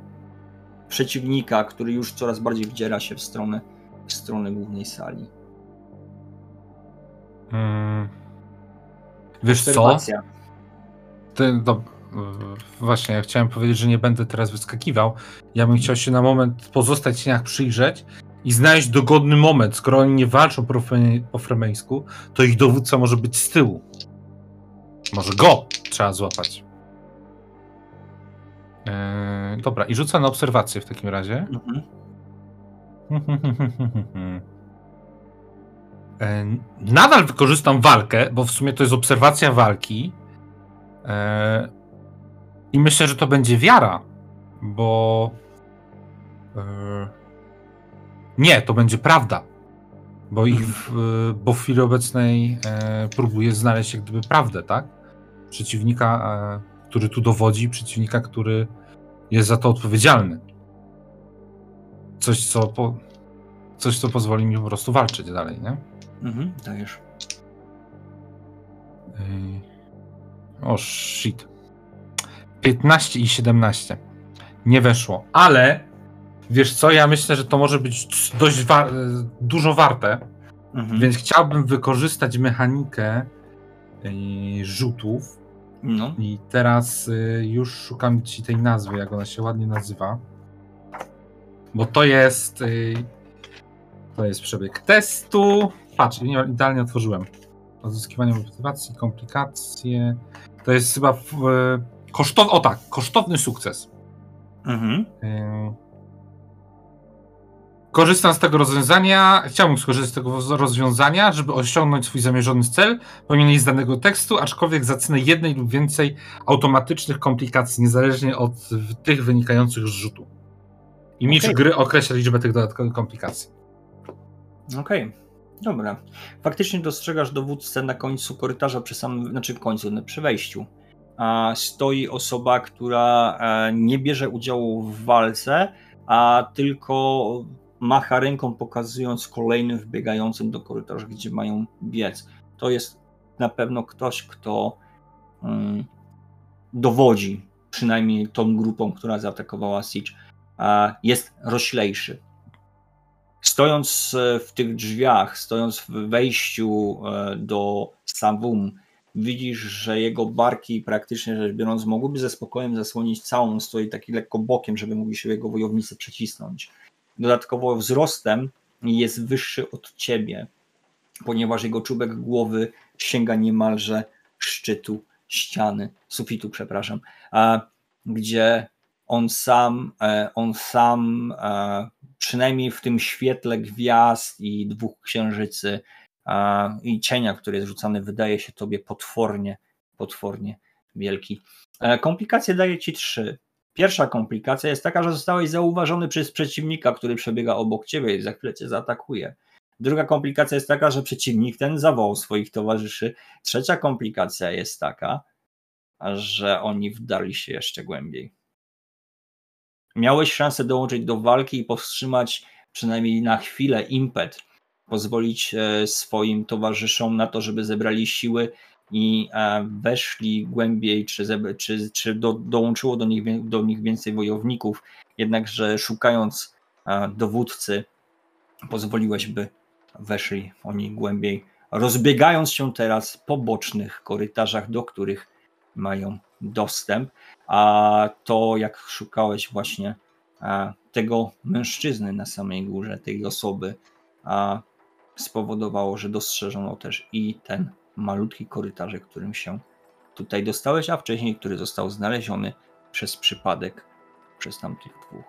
przeciwnika, który już coraz bardziej wdziera się w stronę, w stronę głównej sali. Hmm. Wiesz co? Ty, do, właśnie, ja chciałem powiedzieć, że nie będę teraz wyskakiwał. Ja bym chciał się na moment pozostać w cieniach przyjrzeć i znaleźć dogodny moment. Skoro oni nie walczą po, po fremeńsku, to ich dowódca może być z tyłu. Może go trzeba złapać. Eee, dobra, i rzucę na obserwację w takim razie. Mhm. eee, nadal wykorzystam walkę, bo w sumie to jest obserwacja walki. Eee, I myślę, że to będzie wiara, bo. Eee, nie, to będzie prawda. Bo, ich, w, bo w chwili obecnej e, próbuję znaleźć jak gdyby prawdę, tak? Przeciwnika, e, który tu dowodzi, przeciwnika, który jest za to odpowiedzialny. Coś, co, po, coś, co pozwoli mi po prostu walczyć dalej, nie? Mhm, dajesz. O, shit. 15 i 17. Nie weszło, ale wiesz co, ja myślę, że to może być dość wa dużo warte, mhm. więc chciałbym wykorzystać mechanikę rzutów no. I teraz y, już szukam ci tej nazwy, jak ona się ładnie nazywa. Bo to jest. Y, to jest przebieg testu. Patrz, nie, idealnie otworzyłem. Odzyskiwanie motywacji, komplikacje. To jest chyba w, y, kosztowny. O tak, kosztowny sukces. Mhm. Y, Korzystam z tego rozwiązania, chciałbym skorzystać z tego rozwiązania, żeby osiągnąć swój zamierzony cel, pomimo z danego tekstu, aczkolwiek zacznę jednej lub więcej automatycznych komplikacji, niezależnie od tych wynikających z rzutu. I mistrz okay. gry określa liczbę tych dodatkowych komplikacji. Okej, okay. Dobra. Faktycznie dostrzegasz dowódcę na końcu korytarza, przy samym, znaczy końcu, no, przy wejściu. A stoi osoba, która e, nie bierze udziału w walce, a tylko macha ręką, pokazując kolejnym wbiegającym do korytarza, gdzie mają biec. To jest na pewno ktoś, kto um, dowodzi przynajmniej tą grupą, która zaatakowała Siege. Jest roślejszy. Stojąc e, w tych drzwiach, stojąc w wejściu e, do Savum, widzisz, że jego barki praktycznie rzecz biorąc mogłyby ze spokojem zasłonić całą, stoi taki lekko bokiem, żeby mogli się jego wojownicy przecisnąć dodatkowo wzrostem jest wyższy od ciebie, ponieważ jego czubek głowy sięga niemalże szczytu ściany, sufitu, przepraszam, gdzie on sam, e, on sam przynajmniej w tym świetle gwiazd i dwóch księżycy i cienia, który jest rzucany, wydaje się tobie potwornie, potwornie wielki. E, komplikacje daje ci trzy. Pierwsza komplikacja jest taka, że zostałeś zauważony przez przeciwnika, który przebiega obok ciebie i za chwilę cię zaatakuje. Druga komplikacja jest taka, że przeciwnik ten zawołał swoich towarzyszy. Trzecia komplikacja jest taka, że oni wdali się jeszcze głębiej. Miałeś szansę dołączyć do walki i powstrzymać przynajmniej na chwilę impet, pozwolić e, swoim towarzyszom na to, żeby zebrali siły i e, weszli głębiej, czy, czy, czy do, dołączyło do nich, do nich więcej wojowników, jednakże szukając e, dowódcy, pozwoliłeś, by weszli oni głębiej, rozbiegając się teraz po bocznych korytarzach, do których mają dostęp. A to, jak szukałeś właśnie e, tego mężczyzny na samej górze, tej osoby, spowodowało, że dostrzeżono też i ten malutki korytarzek, którym się tutaj dostałeś, a wcześniej, który został znaleziony przez przypadek przez tamtych dwóch.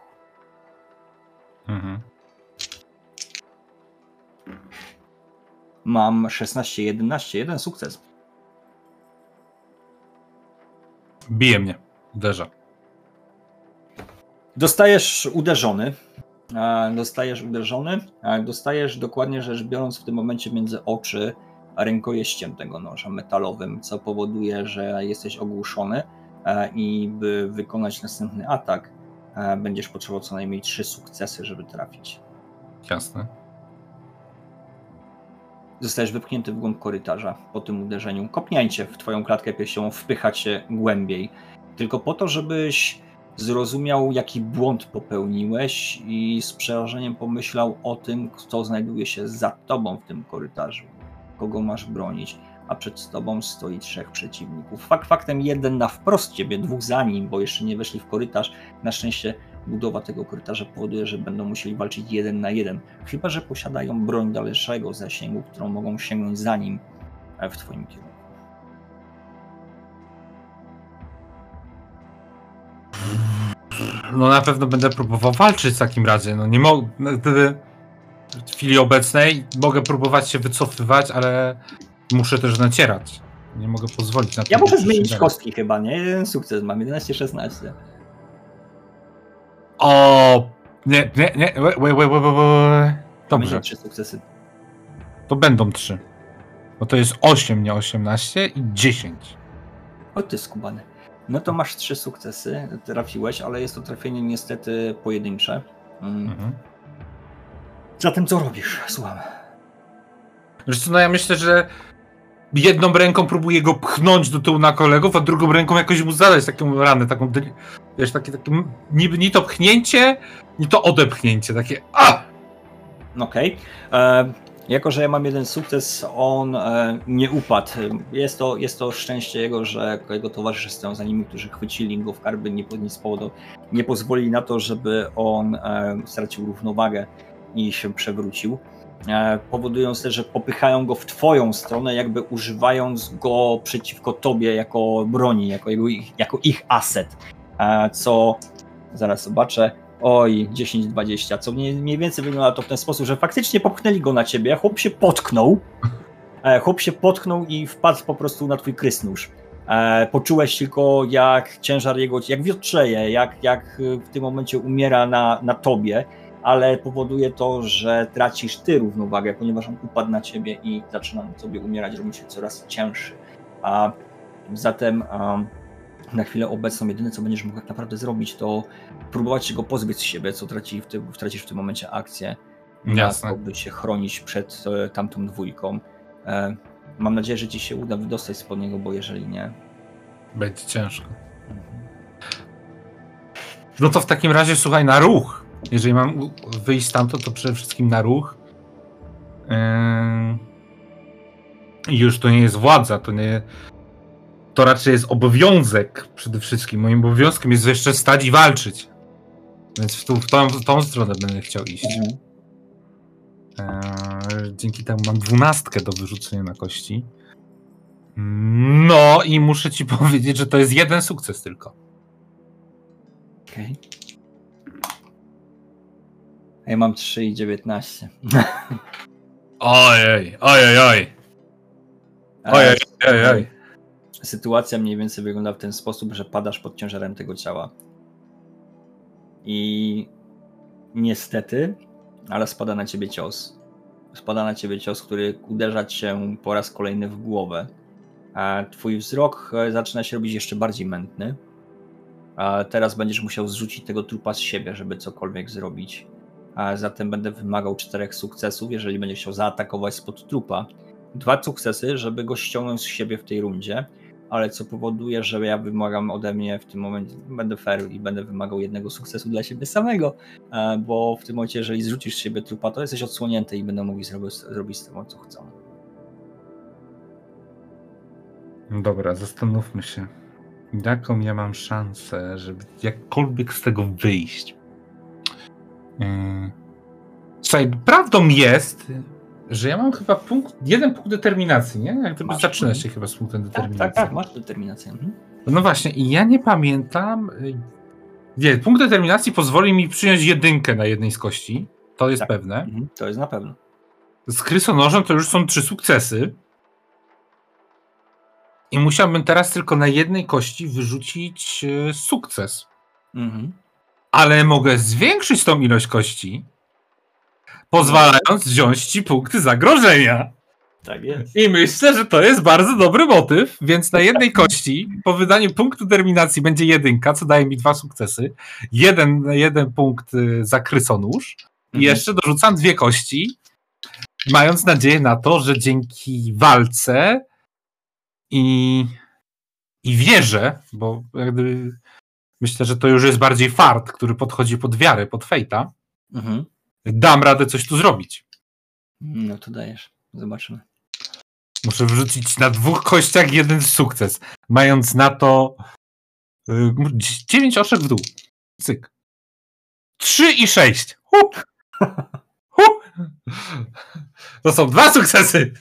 Mhm. Mam 16-11, jeden sukces. Bije mnie, uderza. Dostajesz uderzony. Dostajesz uderzony. Dostajesz dokładnie rzecz biorąc w tym momencie między oczy rękojeściem tego noża metalowym, co powoduje, że jesteś ogłuszony i by wykonać następny atak, będziesz potrzebował co najmniej trzy sukcesy, żeby trafić. Jasne. Zostajesz wypchnięty w głąb korytarza po tym uderzeniu. Kopnięcie w twoją klatkę piersiową wpycha cię głębiej. Tylko po to, żebyś zrozumiał, jaki błąd popełniłeś i z przerażeniem pomyślał o tym, kto znajduje się za tobą w tym korytarzu kogo masz bronić. a przed tobą stoi trzech przeciwników. Fakt faktem jeden na wprost ciebie, dwóch za nim, bo jeszcze nie weszli w korytarz. Na szczęście budowa tego korytarza powoduje, że będą musieli walczyć jeden na jeden. Chyba, że posiadają broń dalszego zasięgu, którą mogą sięgnąć za nim e, w twoim kierunku. No na pewno będę próbował walczyć w takim razie. No nie mogę. No, gdyby w chwili obecnej mogę próbować się wycofywać, ale muszę też nacierać. Nie mogę pozwolić na to. Ja muszę zmienić kostki chyba, nie? Jeden sukces mam, 11-16. O, nie, nie, nie, wait, wait, wait, wait, wait. Dobrze. trzy sukcesy. To będą trzy. Bo to jest 8, nie 18 i 10. O ty skubany. No to masz trzy sukcesy, trafiłeś, ale jest to trafienie niestety pojedyncze. Mm. Mhm. Zatem co robisz? Słucham. Co, no ja myślę, że jedną ręką próbuję go pchnąć do tyłu na kolegów, a drugą ręką jakoś mu zadać taką ranę, taką, wiesz, takie, takie ni, ni to pchnięcie, ni to odepchnięcie, takie a! Okej. Okay. Jako, że ja mam jeden sukces, on e, nie upadł. Jest to, jest to szczęście jego, że jego towarzysze stoją za nimi, którzy chwycili go w karby, nie, nie, nie pozwolili na to, żeby on e, stracił równowagę i się przewrócił. E, powodując też, że popychają go w twoją stronę, jakby używając go przeciwko tobie jako broni, jako, jego, jako ich aset. Co zaraz zobaczę. Oj, 10-20, co mniej, mniej więcej wygląda to w ten sposób, że faktycznie popchnęli go na ciebie, chłop się potknął, e, chłop się potknął i wpadł po prostu na twój krysnusz. Poczułeś tylko, jak ciężar jego, jak wiotrzeje, jak, jak w tym momencie umiera na, na tobie ale powoduje to, że tracisz ty równowagę, ponieważ on upadł na ciebie i zaczyna sobie umierać, robi się coraz cięższy. A zatem na chwilę obecną jedyne, co będziesz mógł tak naprawdę zrobić, to próbować się go pozbyć z siebie, co traci w tym, tracisz w tym momencie akcję. Jasne. by się chronić przed e, tamtą dwójką. E, mam nadzieję, że ci się uda wydostać spod niego, bo jeżeli nie... Będzie ciężko. Mhm. No to w takim razie słuchaj na ruch. Jeżeli mam wyjść stamtąd, to przede wszystkim na ruch. I już to nie jest władza, to nie. To raczej jest obowiązek przede wszystkim. Moim obowiązkiem jest jeszcze stać i walczyć. Więc w, tu, w, tą, w tą stronę będę chciał iść. Mhm. Eee, dzięki temu mam dwunastkę do wyrzucenia na kości. No i muszę ci [LAUGHS] powiedzieć, że to jest jeden sukces tylko. Okej. Okay. Ja mam 3 i 19. Ojej, ojej, oj. Ojej, ojej, oj. Sytuacja mniej więcej wygląda w ten sposób, że padasz pod ciężarem tego ciała. I niestety, ale spada na ciebie cios. Spada na ciebie cios, który uderza cię po raz kolejny w głowę. A twój wzrok e, zaczyna się robić jeszcze bardziej mętny. A teraz będziesz musiał zrzucić tego trupa z siebie, żeby cokolwiek zrobić a zatem będę wymagał czterech sukcesów, jeżeli będzie chciał zaatakować spod trupa. Dwa sukcesy, żeby go ściągnąć z siebie w tej rundzie, ale co powoduje, że ja wymagam ode mnie w tym momencie, będę fair i będę wymagał jednego sukcesu dla siebie samego, e, bo w tym momencie, jeżeli zrzucisz z siebie trupa, to jesteś odsłonięty i będą mogli zrobić, zrobić z tym, co chcą. Dobra, zastanówmy się. Jaką ja mam szansę, żeby jakkolwiek z tego wyjść? Yy. Słuchaj, prawdą jest, że ja mam chyba punkt, jeden punkt determinacji, nie? Jak gdyby zaczyna się chyba z punktem determinacji. Tak, tak, tak masz determinację. Mhm. No właśnie, i ja nie pamiętam. Nie, punkt determinacji pozwoli mi przyjąć jedynkę na jednej z kości. To jest tak. pewne. Mhm, to jest na pewno. Z krysonożem to już są trzy sukcesy. I musiałbym teraz tylko na jednej kości wyrzucić e, sukces. Mhm ale mogę zwiększyć tą ilość kości, pozwalając wziąć ci punkty zagrożenia. Tak jest. I myślę, że to jest bardzo dobry motyw, więc na jednej [LAUGHS] kości po wydaniu punktu terminacji będzie jedynka, co daje mi dwa sukcesy. Jeden, jeden punkt y, za krysonóż i mhm. jeszcze dorzucam dwie kości, mając nadzieję na to, że dzięki walce i, i wierzę, bo jakby Myślę, że to już jest bardziej fart, który podchodzi pod wiarę, pod fejta. Mhm. Dam radę coś tu zrobić. No to dajesz. Zobaczymy. Muszę wrzucić na dwóch kościach jeden sukces, mając na to yy, 9 oczek w dół. Cyk. 3 i 6. Huh. Huh. To są dwa sukcesy.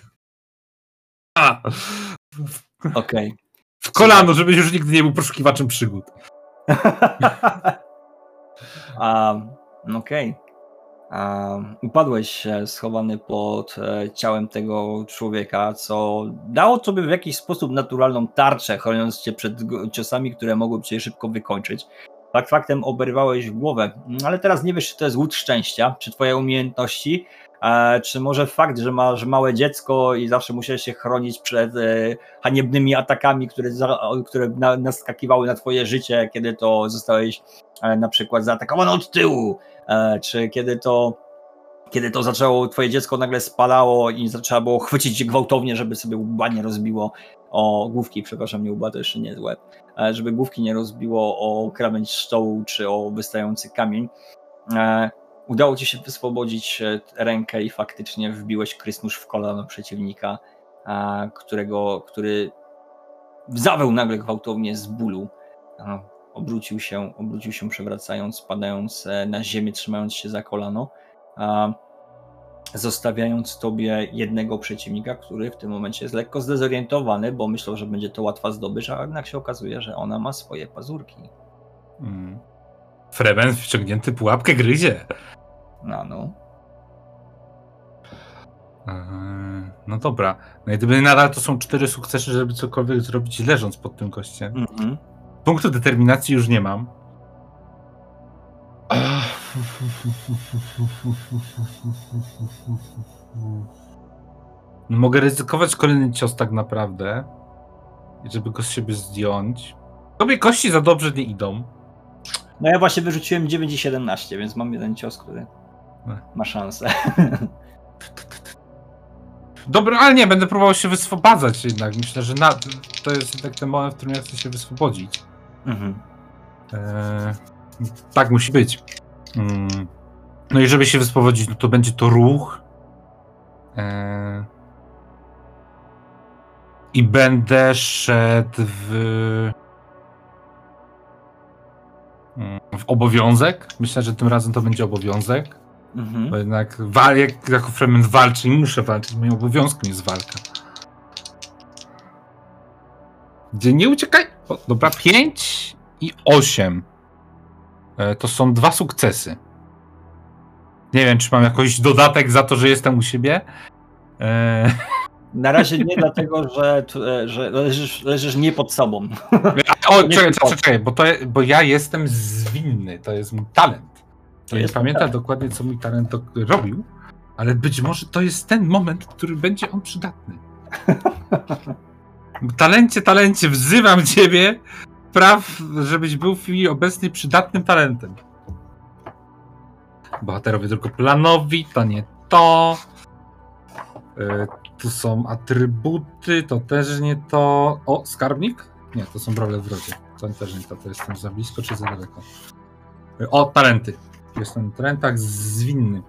A. Okej. Okay. W kolano, żebyś już nigdy nie był poszukiwaczem przygód. [LAUGHS] um, Okej. Okay. Upadłeś schowany pod e, ciałem tego człowieka, co dało sobie w jakiś sposób naturalną tarczę, chroniąc cię przed ciosami, które mogłyby cię szybko wykończyć. Fakt faktem oberwałeś głowę, ale teraz nie wiesz, czy to jest łód szczęścia, czy twoje umiejętności, e, czy może fakt, że masz małe dziecko i zawsze musiałeś się chronić przed e, haniebnymi atakami, które, które naskakiwały na twoje życie, kiedy to zostałeś na przykład zaatakowany od tyłu, E, czy kiedy to kiedy to zaczęło, twoje dziecko nagle spalało i trzeba było chwycić gwałtownie, żeby sobie łba nie rozbiło o główki, przepraszam, nie łba, to jeszcze nie jest łeb, e, żeby główki nie rozbiło o krawędź stołu czy o wystający kamień. E, udało ci się wyswobodzić rękę i faktycznie wbiłeś krysnusz w kolano przeciwnika, którego, który zaweł nagle gwałtownie z bólu obrócił się, obrócił się przewracając, padając e, na ziemię, trzymając się za kolano, zostawiając tobie jednego przeciwnika, który w tym momencie jest lekko zdezorientowany, bo myślał, że będzie to łatwa zdobycz, a jednak się okazuje, że ona ma swoje pazurki. Mm. Fremen wciągnięty pułapkę gryzie. No, no. Eee, no dobra. No i gdyby nadal to są cztery sukcesy, żeby cokolwiek zrobić leżąc pod tym kościem. Mm -hmm. Punktu determinacji już nie mam. Mogę ryzykować kolejny cios tak naprawdę, żeby go z siebie zdjąć. Tobie kości za dobrze nie idą. No ja właśnie wyrzuciłem 9 i 17, więc mam jeden cios, który ma szansę. [LAUGHS] Dobra, ale nie, będę próbował się wyswobadzać jednak. Myślę, że na, to jest jednak ten moment, w którym ja chcę się wyswobodzić. Mhm. E, tak musi być. Mm. No i żeby się wyspowodzić, no to będzie to ruch. E, I będę szedł w. Mm, w obowiązek. Myślę, że tym razem to będzie obowiązek. Mhm. Bo jednak wal, jak jako Fremen walczy i muszę walczyć, moim obowiązkiem jest walka. Gdzie nie uciekaj. O, dobra, 5 i 8. E, to są dwa sukcesy. Nie wiem, czy mam jakiś dodatek za to, że jestem u siebie. E... Na razie nie, dlatego że, e, że leżysz, leżysz nie pod sobą. O, czekaj, czekaj, czekaj, bo, to, bo ja jestem zwinny, to jest mój talent. To nie pamiętam tak. dokładnie, co mój talent robił, ale być może to jest ten moment, w którym będzie on przydatny. [LAUGHS] Talencie, talencie, wzywam ciebie, praw, żebyś był w chwili obecnej przydatnym talentem. Bohaterowie tylko planowi, to nie to. Yy, tu są atrybuty, to też nie to. O, skarbnik? Nie, to są brole w rodzie. To też nie to, to jestem za blisko czy za daleko. Yy, o, talenty. Jestem na talentach zwinny.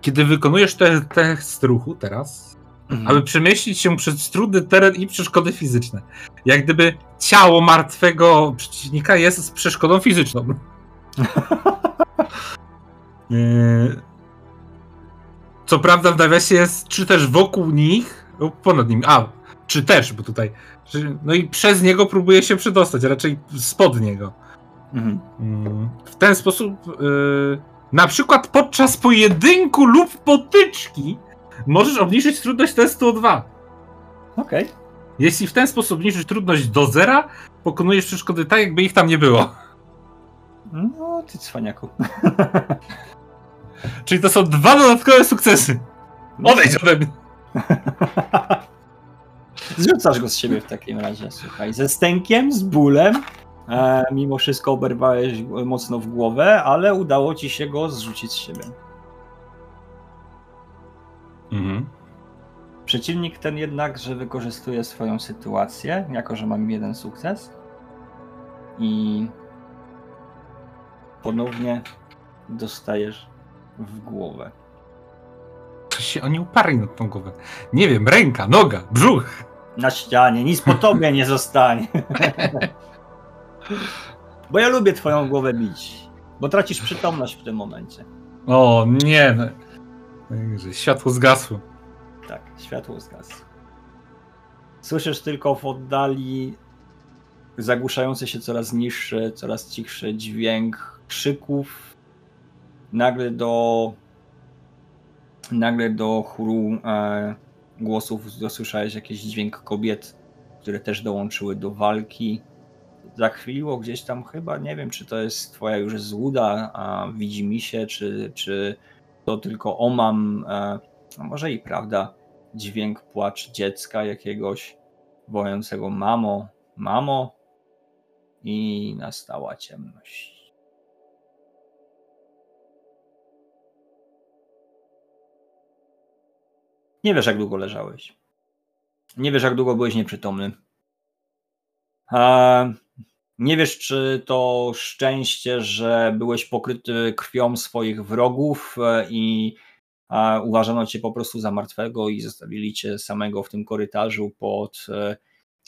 Kiedy wykonujesz te test ruchu teraz, mhm. aby przemieścić się przez trudny teren i przeszkody fizyczne. Jak gdyby ciało martwego przeciwnika jest z przeszkodą fizyczną. [LAUGHS] E, co prawda w nawiasie jest, czy też wokół nich, lub ponad nimi, a, czy też, bo tutaj, no i przez niego próbuje się przedostać, raczej spod niego. Mhm. Mm, w ten sposób, yy, na przykład podczas pojedynku lub potyczki, możesz obniżyć trudność testu o 2. Okej. Okay. Jeśli w ten sposób obniżysz trudność do zera, pokonujesz przeszkody tak, jakby ich tam nie było. No, ty cwaniaku. [LAUGHS] Czyli to są dwa dodatkowe sukcesy. Odejdź ode mnie. [LAUGHS] Zrzucasz go z siebie w takim razie, słuchaj. Ze stękiem, z bólem. E, mimo wszystko oberwałeś mocno w głowę, ale udało ci się go zrzucić z siebie. Mhm. Przeciwnik ten jednak, że wykorzystuje swoją sytuację, jako że mam jeden sukces. I ponownie dostajesz w głowę. się oni uparli na tą głowę. Nie wiem, ręka, noga, brzuch. Na ścianie, nic po tobie nie zostanie. [LAUGHS] Bo ja lubię twoją głowę bić. Bo tracisz przytomność w tym momencie. O nie, światło zgasło. Tak, światło zgasło. Słyszysz tylko w oddali zagłuszający się coraz niższy, coraz cichszy dźwięk krzyków. Nagle do nagle do chóru e, głosów dosłyszałeś jakiś dźwięk kobiet, które też dołączyły do walki. Zachwiliło gdzieś tam chyba, nie wiem, czy to jest twoja już złuda, a widzi mi się, czy, czy to tylko omam, a może i prawda, dźwięk płacz dziecka jakiegoś wołającego mamo, mamo i nastała ciemność. Nie wiesz, jak długo leżałeś. Nie wiesz, jak długo byłeś nieprzytomny. Nie wiesz, czy to szczęście, że byłeś pokryty krwią swoich wrogów e, i uważano cię po prostu za martwego i zostawili cię samego w tym korytarzu pod e,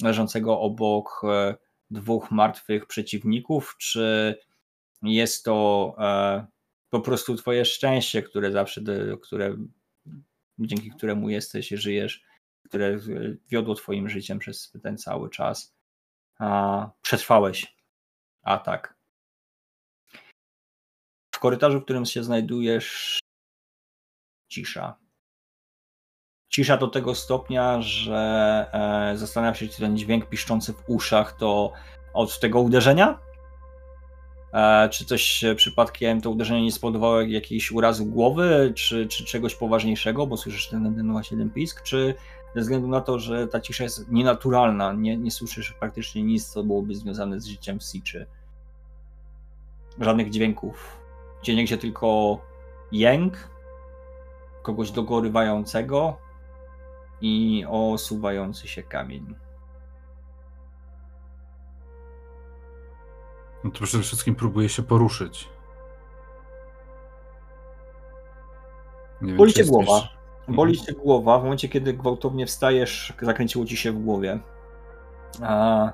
leżącego obok e, dwóch martwych przeciwników, czy jest to po prostu twoje szczęście, które zawsze, które, dzięki któremu jesteś żyjesz, które wiodło twoim życiem przez ten cały czas a, przetrwałeś atak. W korytarzu, w którym się znajdujesz, cisza. Cisza do tego stopnia, że e, zastanawia się, czy ten dźwięk piszczący w uszach to od tego uderzenia? E, czy coś przypadkiem to uderzenie nie spowodowało jakiejś urazu głowy, czy, czy czegoś poważniejszego, bo słyszysz ten, ten właśnie ten pisk, czy ze względu na to, że ta cisza jest nienaturalna, nie, nie słyszysz praktycznie nic, co byłoby związane z życiem w Siczy. Żadnych dźwięków. Gdzie niegdzie tylko jęk kogoś dogorywającego i osuwający się kamień. No to przede wszystkim próbuje się poruszyć. Nie Boli cię głowa. Boli mhm. cię głowa w momencie, kiedy gwałtownie wstajesz, zakręciło ci się w głowie. A,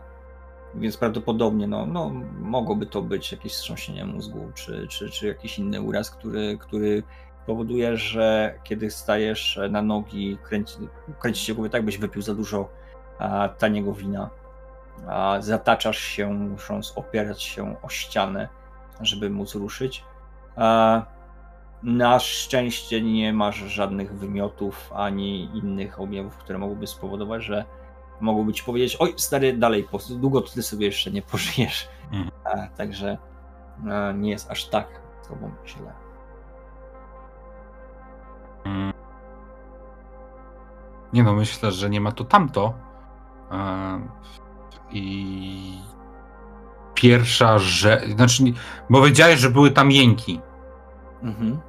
więc prawdopodobnie no, no, mogłoby to być jakieś wstrząsienie mózgu, czy, czy, czy jakiś inny uraz, który, który powoduje, że kiedy stajesz na nogi, kręci, kręci się głowy tak, byś wypił za dużo a, taniego wina. A, zataczasz się, musząc opierać się o ścianę, żeby móc ruszyć. A, na szczęście nie masz żadnych wymiotów ani innych objawów, które mogłyby spowodować, że mogłoby ci powiedzieć: Oj, stary, dalej, długo ty sobie jeszcze nie pożyjesz. Mhm. A, także a, nie jest aż tak z tobą źle. Mm. Nie no, myślę, że nie ma to tamto. I pierwsza rzecz, znaczy, bo wiedziałeś, że były tam jęki. Mhm.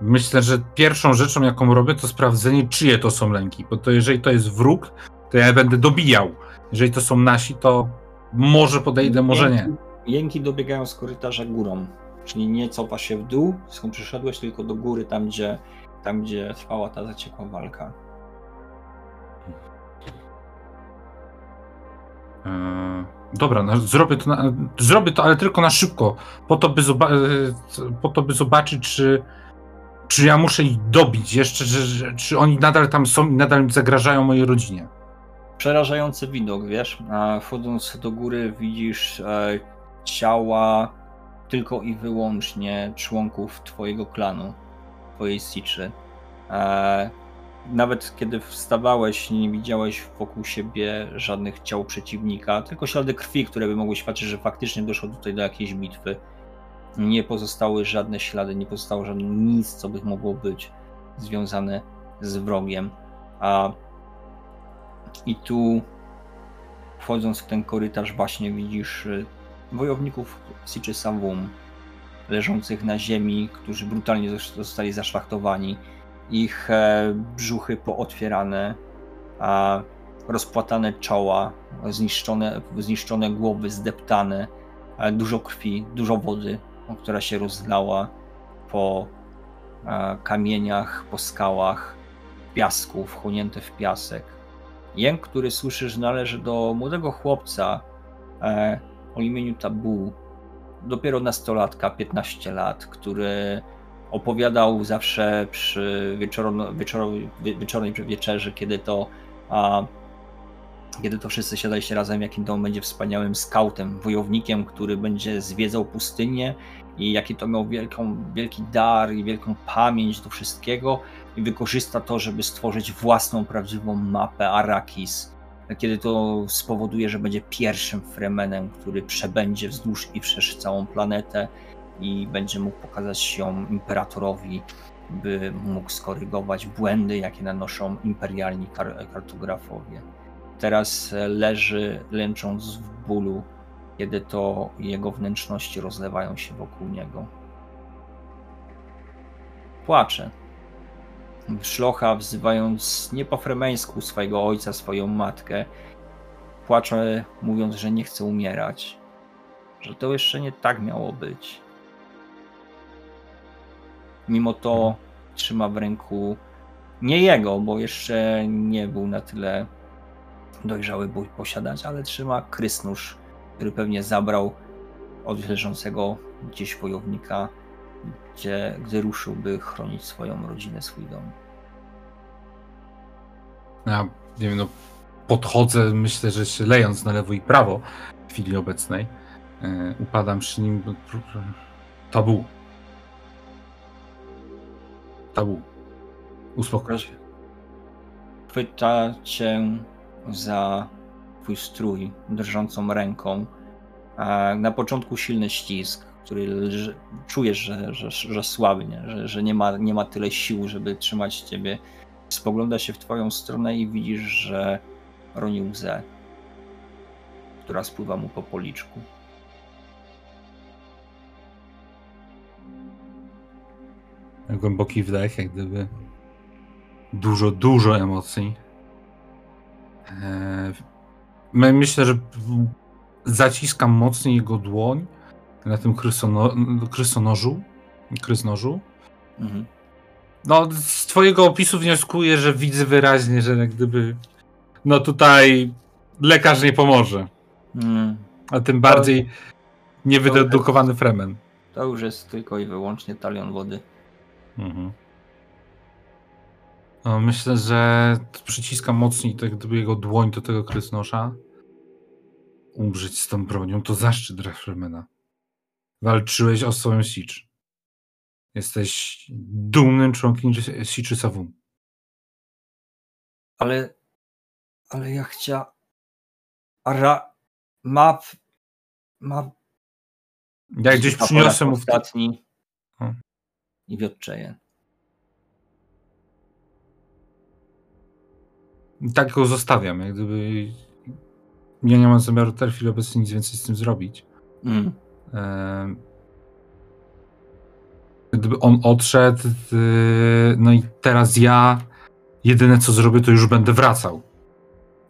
Myślę, że pierwszą rzeczą, jaką robię, to sprawdzenie, czyje to są lęki. Bo to jeżeli to jest wróg, to ja będę dobijał. Jeżeli to są nasi, to może podejdę, może nie. Jęki dobiegają z korytarza górą. Czyli nie cofa się w dół, skąd przyszedłeś, tylko do góry, tam gdzie, tam gdzie trwała ta zaciekła walka. Eee, dobra, no, zrobię, to na, zrobię to, ale tylko na szybko, po to, by, zoba- e, po to, by zobaczyć, czy czy ja muszę ich dobić jeszcze, że, czy oni nadal tam są i nadal zagrażają mojej rodzinie? Przerażający widok, wiesz? Wchodząc do góry widzisz e, ciała tylko i wyłącznie członków twojego klanu, twojej siczy. E, nawet kiedy wstawałeś, nie widziałeś wokół siebie żadnych ciał przeciwnika, tylko ślady krwi, które by mogły świadczyć, że faktycznie doszło tutaj do jakiejś bitwy nie pozostały żadne ślady, nie pozostało żadne nic, co by mogło być związane z wrogiem. A i tu wchodząc w ten korytarz właśnie widzisz y, wojowników Siczy leżących na ziemi, którzy brutalnie zostali zaszlachtowani. Ich e, brzuchy pootwierane, a rozpłatane czoła, zniszczone, zniszczone głowy, zdeptane, dużo krwi, dużo wody która się rozlała po kamieniach, po skałach, piasku, wchłonięte w piasek. Jęk, który słyszysz, należy do młodego chłopca e, o imieniu Tabu, dopiero nastolatka, 15 lat, który opowiadał zawsze przy wieczorowej, wieczornej wieczerzy, kiedy to kiedy to wszyscy siadaliście razem, jakim to będzie wspaniałym skautem, wojownikiem, który będzie zwiedzał pustynię i jaki to miał wielką, wielki dar i wielką pamięć do wszystkiego i wykorzysta to, żeby stworzyć własną, prawdziwą mapę Arrakis, kiedy to spowoduje, że będzie pierwszym Fremenem, który przebędzie wzdłuż i wszerz całą planetę i będzie mógł pokazać ją imperatorowi, by mógł skorygować błędy, jakie nanoszą imperialni kartografowie. Teraz leży, lęcząc w bólu, kiedy to jego wnętrzności rozlewają się wokół niego. Płacze. Szlocha, wzywając nie po fremeńsku swojego ojca, swoją matkę, płacze, mówiąc, że nie chce umierać, że to jeszcze nie tak miało być. Mimo to trzyma w ręku nie jego, bo jeszcze nie był na tyle dojrzały, by posiadać, ale trzyma krysnusz, który pewnie zabrał od leżącego gdzieś wojownika, gdzie, gdy ruszył, by chronić swoją rodzinę, swój dom. Ja nie wiem, no podchodzę, myślę, że się lejąc na lewo i prawo w chwili obecnej, yy, upadam przy nim. Tabu. Tabu. Uspokój się. Chwyta cię za twój strój drżącą ręką. Na początku silny ścisk, który czujesz, że, że, że słabnie, że, że nie, ma, nie ma tyle sił, żeby trzymać ciebie. Spogląda się w twoją stronę i widzisz, że roni łzę, która spływa mu po policzku. Głęboki wdech, jak gdyby dużo, dużo emocji. Eee, myślę, że zaciskam mocniej jego dłoń na tym krysono, krysonożu. Krysnożu. Mhm. No, z twojego opisu wnioskuję, że widzę wyraźnie, że jak gdyby no tutaj lekarz nie pomoże. Mm. A tym bardziej niewydedukowany fremen. To już jest tylko i wyłącznie talion wody. Mhm. Myślę, że przyciskam mocniej tak gdyby jego dłoń do tego krysnosza. Umrzeć z tą bronią to zaszczyt Refremena. Walczyłeś o swoją Sicz. Jesteś dumnym członkiem Siczy Savum. Ale, ale ja chciałem... Ara... Map... Map... Ja gdzieś przyniosłem mu... Ostatni. I wiotczeje. Tak go zostawiam, jak gdyby ja nie mam zamiaru w tej chwili obecnie nic więcej z tym zrobić. Mm. Gdyby on odszedł, no i teraz ja jedyne co zrobię, to już będę wracał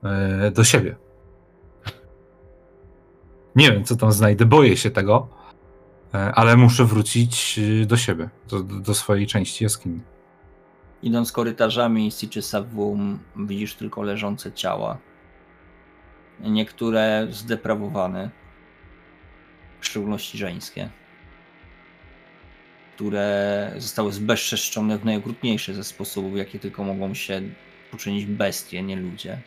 e, do siebie. Nie wiem, co tam znajdę, boję się tego, e, ale muszę wrócić e, do siebie, do, do swojej części jaskini. Idąc korytarzami Sichisavum widzisz tylko leżące ciała. Niektóre zdeprawowane, w szczególności żeńskie, które zostały zbezczeszczone w najokrutniejszy ze sposobów, jakie tylko mogą się uczynić bestie, nie ludzie.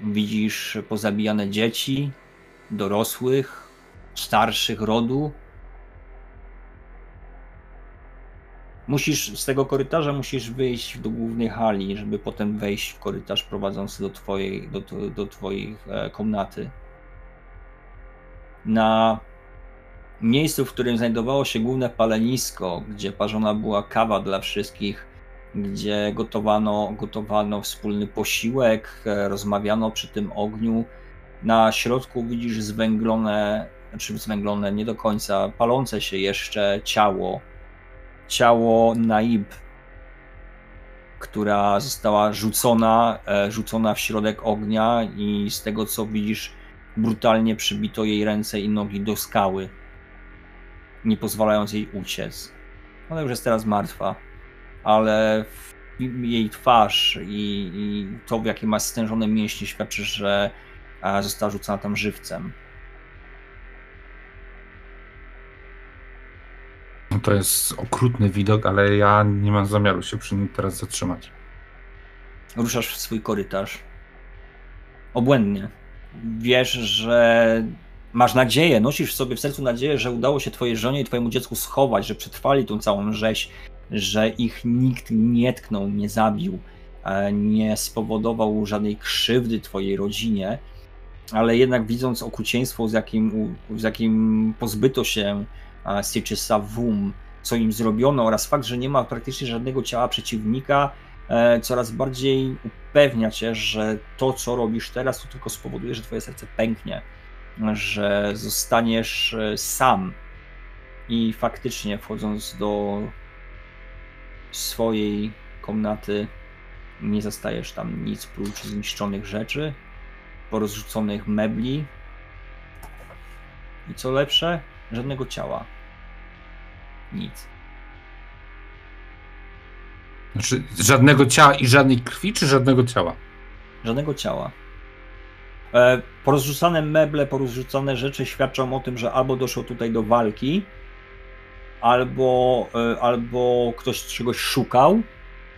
Widzisz pozabijane dzieci, dorosłych, starszych rodu, Musisz z tego korytarza musisz wyjść do głównej hali, żeby potem wejść w korytarz prowadzący do twojej, do, do twojej komnaty. Na miejscu, w którym znajdowało się główne palenisko, gdzie parzona była kawa dla wszystkich, gdzie gotowano, gotowano wspólny posiłek, e, rozmawiano przy tym ogniu. Na środku widzisz zwęglone, znaczy zwęglone nie do końca, palące się jeszcze ciało ciało Naib, która została rzucona, e, rzucona w środek ognia i z tego co widzisz, brutalnie przybito jej ręce i nogi do skały, nie pozwalając jej uciec. Ona już jest teraz martwa, ale jej twarz i, i to, w jakie ma stężone mięśnie, świadczy, że została rzucona tam żywcem. No to jest okrutny widok, ale ja nie mam zamiaru się przy nim teraz zatrzymać. Ruszasz w swój korytarz. Obłędnie. Wiesz, że masz nadzieję, nosisz sobie w sercu nadzieję, że udało się twojej żonie i twojemu dziecku schować, że przetrwali tą całą rzeź, że ich nikt nie tknął, nie zabił, e, nie spowodował żadnej krzywdy twojej rodzinie, ale jednak widząc okrucieństwo, z jakim, z jakim pozbyto się Stitchesa Wum, co im zrobiono oraz fakt, że nie ma praktycznie żadnego ciała przeciwnika, e, coraz bardziej upewnia cię, że to, co robisz teraz, to tylko spowoduje, że twoje serce pęknie, że zostaniesz e, sam. I faktycznie wchodząc do swojej komnaty, nie zastajesz tam nic prócz zniszczonych rzeczy, porozrzuconych mebli. I co lepsze, żadnego ciała. Nic. Znaczy, żadnego ciała i żadnej krwi, czy żadnego ciała? Żadnego ciała. E, porozrzucane meble, porozrzucane rzeczy świadczą o tym, że albo doszło tutaj do walki, albo, e, albo ktoś czegoś szukał,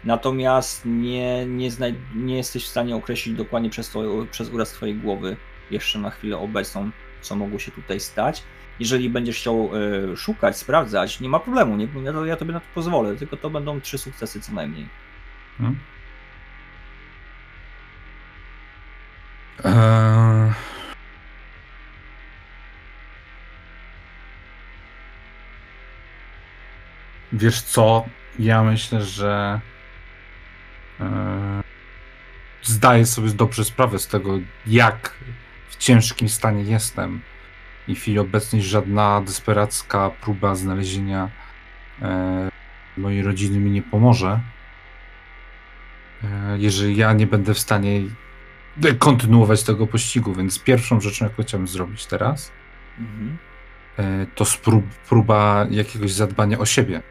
natomiast nie, nie, nie jesteś w stanie określić dokładnie przez, to, przez uraz twojej głowy jeszcze na chwilę obecną, co mogło się tutaj stać. Jeżeli będziesz chciał y, szukać, sprawdzać, nie ma problemu, nie, ja, ja tobie na to pozwolę, tylko to będą trzy sukcesy co najmniej. Hmm. Eee... Wiesz co? Ja myślę, że eee... zdaję sobie dobrze sprawę z tego, jak w ciężkim stanie jestem i w chwili obecnej żadna desperacka próba znalezienia e, mojej rodziny mi nie pomoże. E, jeżeli ja nie będę w stanie kontynuować tego pościgu, więc pierwszą rzeczą, jaką chciałbym zrobić teraz, mhm. e, to sprób, próba jakiegoś zadbania o siebie.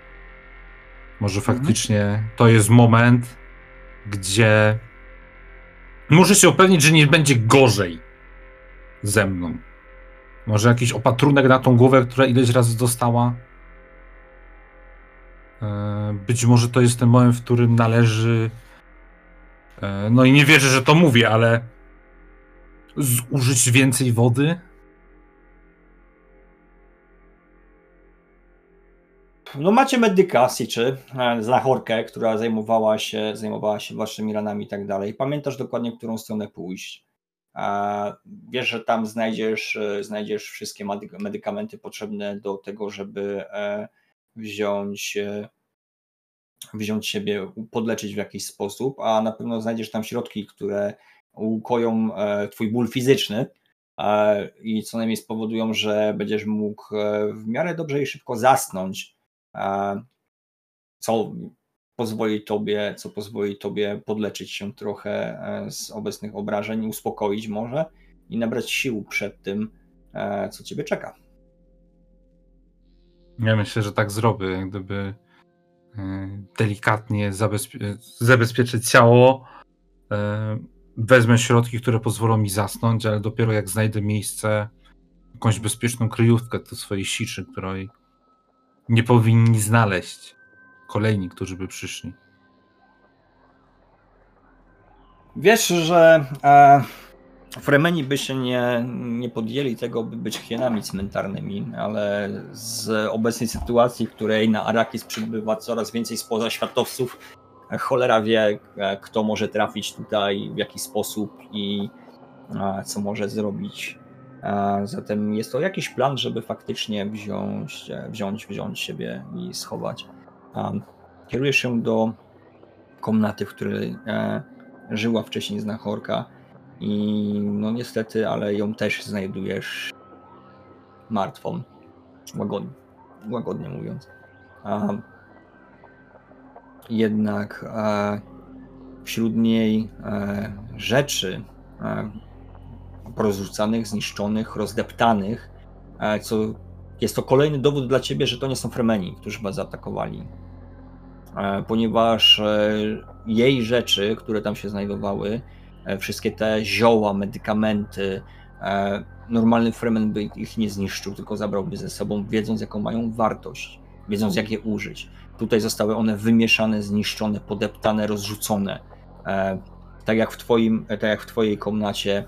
Może mhm. faktycznie to jest moment, gdzie muszę się upewnić, że nie będzie gorzej ze mną. Może jakiś opatrunek na tą głowę, która ileś razy dostała? E, być może to jest ten moment, w którym należy. E, no i nie wierzę, że to mówię, ale zużyć więcej wody? No macie medykację, czy e, znachorkę, która zajmowała się, zajmowała się waszymi ranami i tak dalej. Pamiętasz dokładnie, którą stronę pójść. Wiesz, że tam znajdziesz, e, znajdziesz wszystkie medykamenty potrzebne do tego, żeby e, wziąć, e, wziąć siebie, podleczyć w jakiś sposób, a na pewno znajdziesz tam środki, które ukoją twój ból fizyczny i co najmniej spowodują, że będziesz mógł w miarę dobrze i szybko zasnąć, co pozwoli tobie, co pozwoli tobie podleczyć się trochę e, z obecnych obrażeń, uspokoić może i nabrać sił przed tym, e, co ciebie czeka. Ja myślę, że tak zrobię, gdyby e, delikatnie zabezpie zabezpieczyć ciało. Wezmę środki, które pozwolą mi zasnąć, ale dopiero jak znajdę miejsce, jakąś bezpieczną kryjówkę do swojej siczy, której nie powinni znaleźć kolejni, którzy by przyszli. Wiesz, że e, Fremeni by się nie, nie podjęli tego, by być hienami cmentarnymi, ale z obecnej sytuacji, w której na Arakis przybywa coraz więcej spoza światowców, cholera wie, e, kto może trafić tutaj, w jaki sposób i e, co może zrobić. E, zatem jest to jakiś plan, żeby faktycznie wziąć, wziąć, wziąć siebie i schować kierujesz się do komnaty, w której e, żyła wcześniej znachorka i no niestety, ale ją też znajdujesz martwą, łagodnie, łagodnie mówiąc. Jednak e, wśród niej e, rzeczy porozrzucanych, zniszczonych, rozdeptanych, co jest to kolejny dowód dla ciebie, że to nie są Fremeni, którzy was zaatakowali. E, ponieważ e, jej rzeczy, które tam się znajdowały, e, wszystkie te zioła, medykamenty, normalny Fremen by ich nie zniszczył, tylko zabrałby ze sobą, wiedząc jaką mają wartość, wiedząc jak je użyć. Tutaj zostały one wymieszane, zniszczone, podeptane, rozrzucone. Tak jak w, twoim, tak jak w twojej komnacie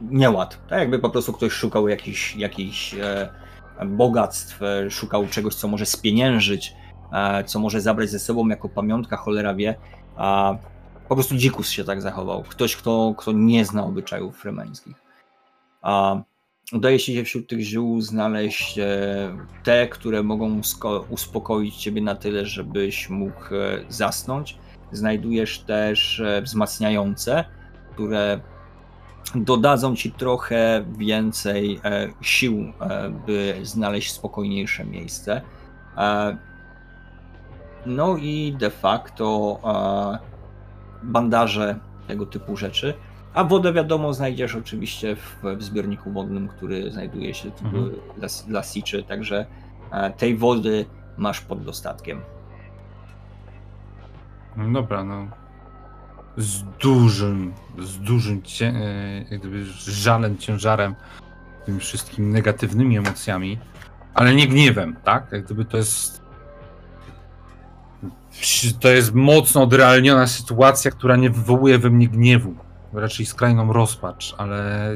nieład. Tak jakby po prostu ktoś szukał jakichś, jakichś bogactw, szukał czegoś, co może spieniężyć, E, co może zabrać ze sobą jako pamiątka, cholera wie. A po prostu dzikus się tak zachował. Ktoś, kto, kto nie zna obyczajów fremeńskich. A udaje się wśród tych ziół znaleźć e, te, które mogą uspokoić ciebie na tyle, żebyś mógł e, zasnąć. Znajdujesz też wzmacniające, które dodadzą ci trochę więcej sił, by znaleźć spokojniejsze miejsce. No i de facto e, bandaże, tego typu rzeczy. A wodę wiadomo znajdziesz oczywiście w, w zbiorniku wodnym, który znajduje się mhm. dla, dla Siczy, także e, tej wody masz pod dostatkiem. Dobra, no. Z dużym, z dużym cie, e, jak gdyby żalem, ciężarem, tymi wszystkimi negatywnymi emocjami, ale nie gniewem, tak? Jak gdyby to jest to jest mocno odrealniona sytuacja, która nie wywołuje we mnie gniewu, raczej skrajną rozpacz, ale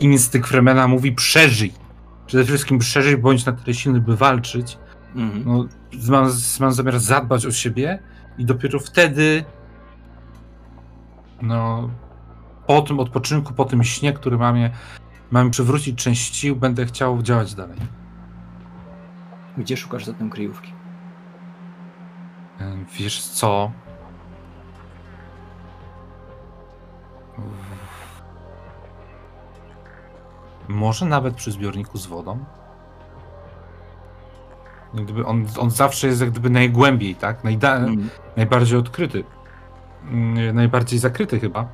instynkt Fremena mówi przeżyj. Przede wszystkim przeżyj, bądź na tyle silny, by walczyć. Mhm. No, mam, mam zamiar zadbać o siebie i dopiero wtedy no po tym odpoczynku, po tym śnie, który mamy, mamy przywrócić część sił, będę chciał działać dalej. Gdzie szukasz zatem kryjówki? Wiesz co? Może nawet przy zbiorniku z wodą? Gdyby on, on zawsze jest jak gdyby najgłębiej, tak? Najda mm. Najbardziej odkryty. Mm, najbardziej zakryty chyba.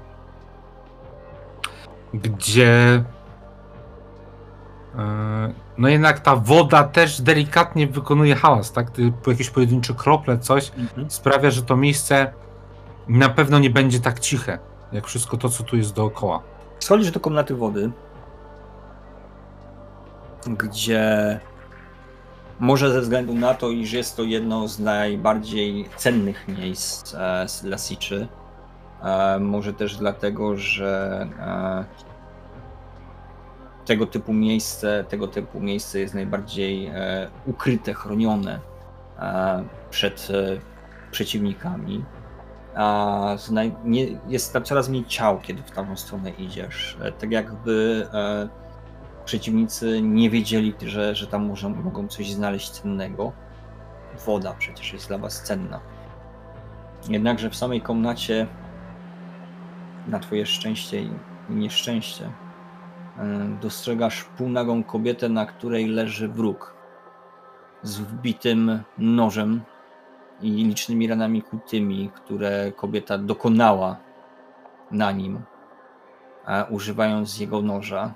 Gdzie e, no jednak ta woda też delikatnie wykonuje hałas, tak? Jakieś pojedyncze krople, coś mhm. sprawia, że to miejsce na pewno nie będzie tak ciche, jak wszystko to, co tu jest dookoła. Schodzisz do komnaty wody, gdzie może ze względu na to, iż jest to jedno z najbardziej cennych miejsc e, dla Siczy, e, może też dlatego, że e, tego typu miejsce, tego typu miejsce jest najbardziej e, ukryte, chronione e, przed e, przeciwnikami. A nie, jest tam coraz mniej ciał, kiedy w tamtą stronę idziesz. E, tak jakby przeciwnicy nie wiedzieli, że, że tam może, mogą coś znaleźć cennego. Woda przecież jest dla was cenna. Jednakże w samej komnacie, na twoje szczęście i nieszczęście, E, dostrzegasz półnagą kobietę, na której leży wróg z wbitym nożem i licznymi ranami kutymi, które kobieta dokonała na nim, e, używając jego noża.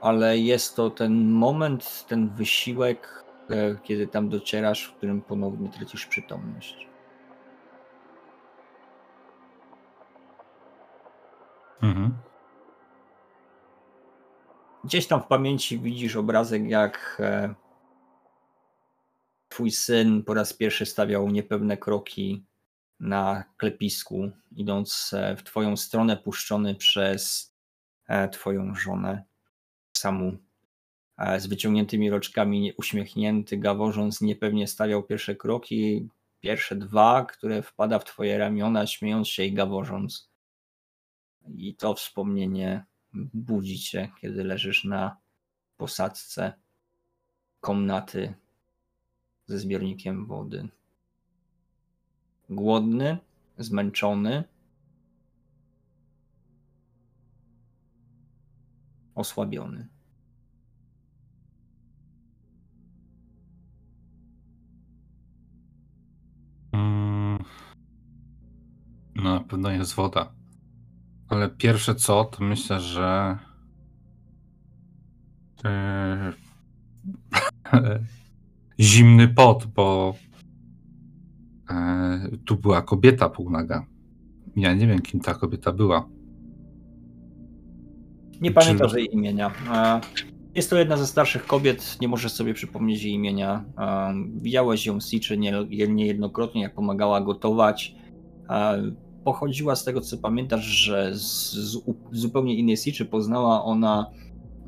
Ale jest to ten moment, ten wysiłek, e, kiedy tam docierasz, w którym ponownie tracisz przytomność. Mhm. Gdzieś tam w pamięci widzisz obrazek, jak e, twój syn po raz pierwszy stawiał niepewne kroki na klepisku, idąc e, w twoją stronę, puszczony przez twoją żonę. Samu z wyciągniętymi roczkami, uśmiechnięty, gaworząc, niepewnie stawiał pierwsze kroki, pierwsze dwa, które wpada w twoje ramiona, śmiejąc się i gaworząc. I to wspomnienie budzi cię, kiedy leżysz na posadzce komnaty ze zbiornikiem wody. Głodny, zmęczony, osłabiony. Mm. No, na pewno jest woda. Ale pierwsze co, to myślę, że e, [LAUGHS] zimny pot, bo e, tu była kobieta półnaga. Ja nie wiem, kim ta kobieta była. Nie pamiętasz jej imienia. Jest to jedna ze starszych kobiet, nie możesz sobie przypomnieć jej imienia. Widziałeś ją w Siczy niejednokrotnie, jak pomagała gotować. Pochodziła z tego, co pamiętasz, że z, zupełnie innej Siczy poznała ona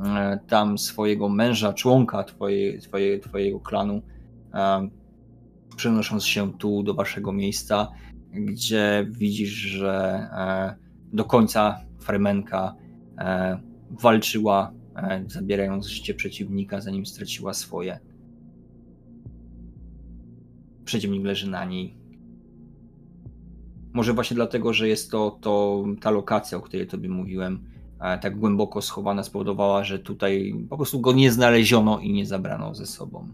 e, tam swojego męża, członka twoje, twoje, twojego klanu, przenosząc się tu do waszego miejsca, gdzie widzisz, że e, do końca Fremenka e, walczyła E, zabierając życie przeciwnika, zanim straciła swoje. Przeciwnik leży na niej. Może właśnie dlatego, że jest to, to ta lokacja, o której tobie mówiłem, e, tak głęboko schowana, spowodowała, że tutaj po prostu go nie znaleziono i nie zabrano ze sobą.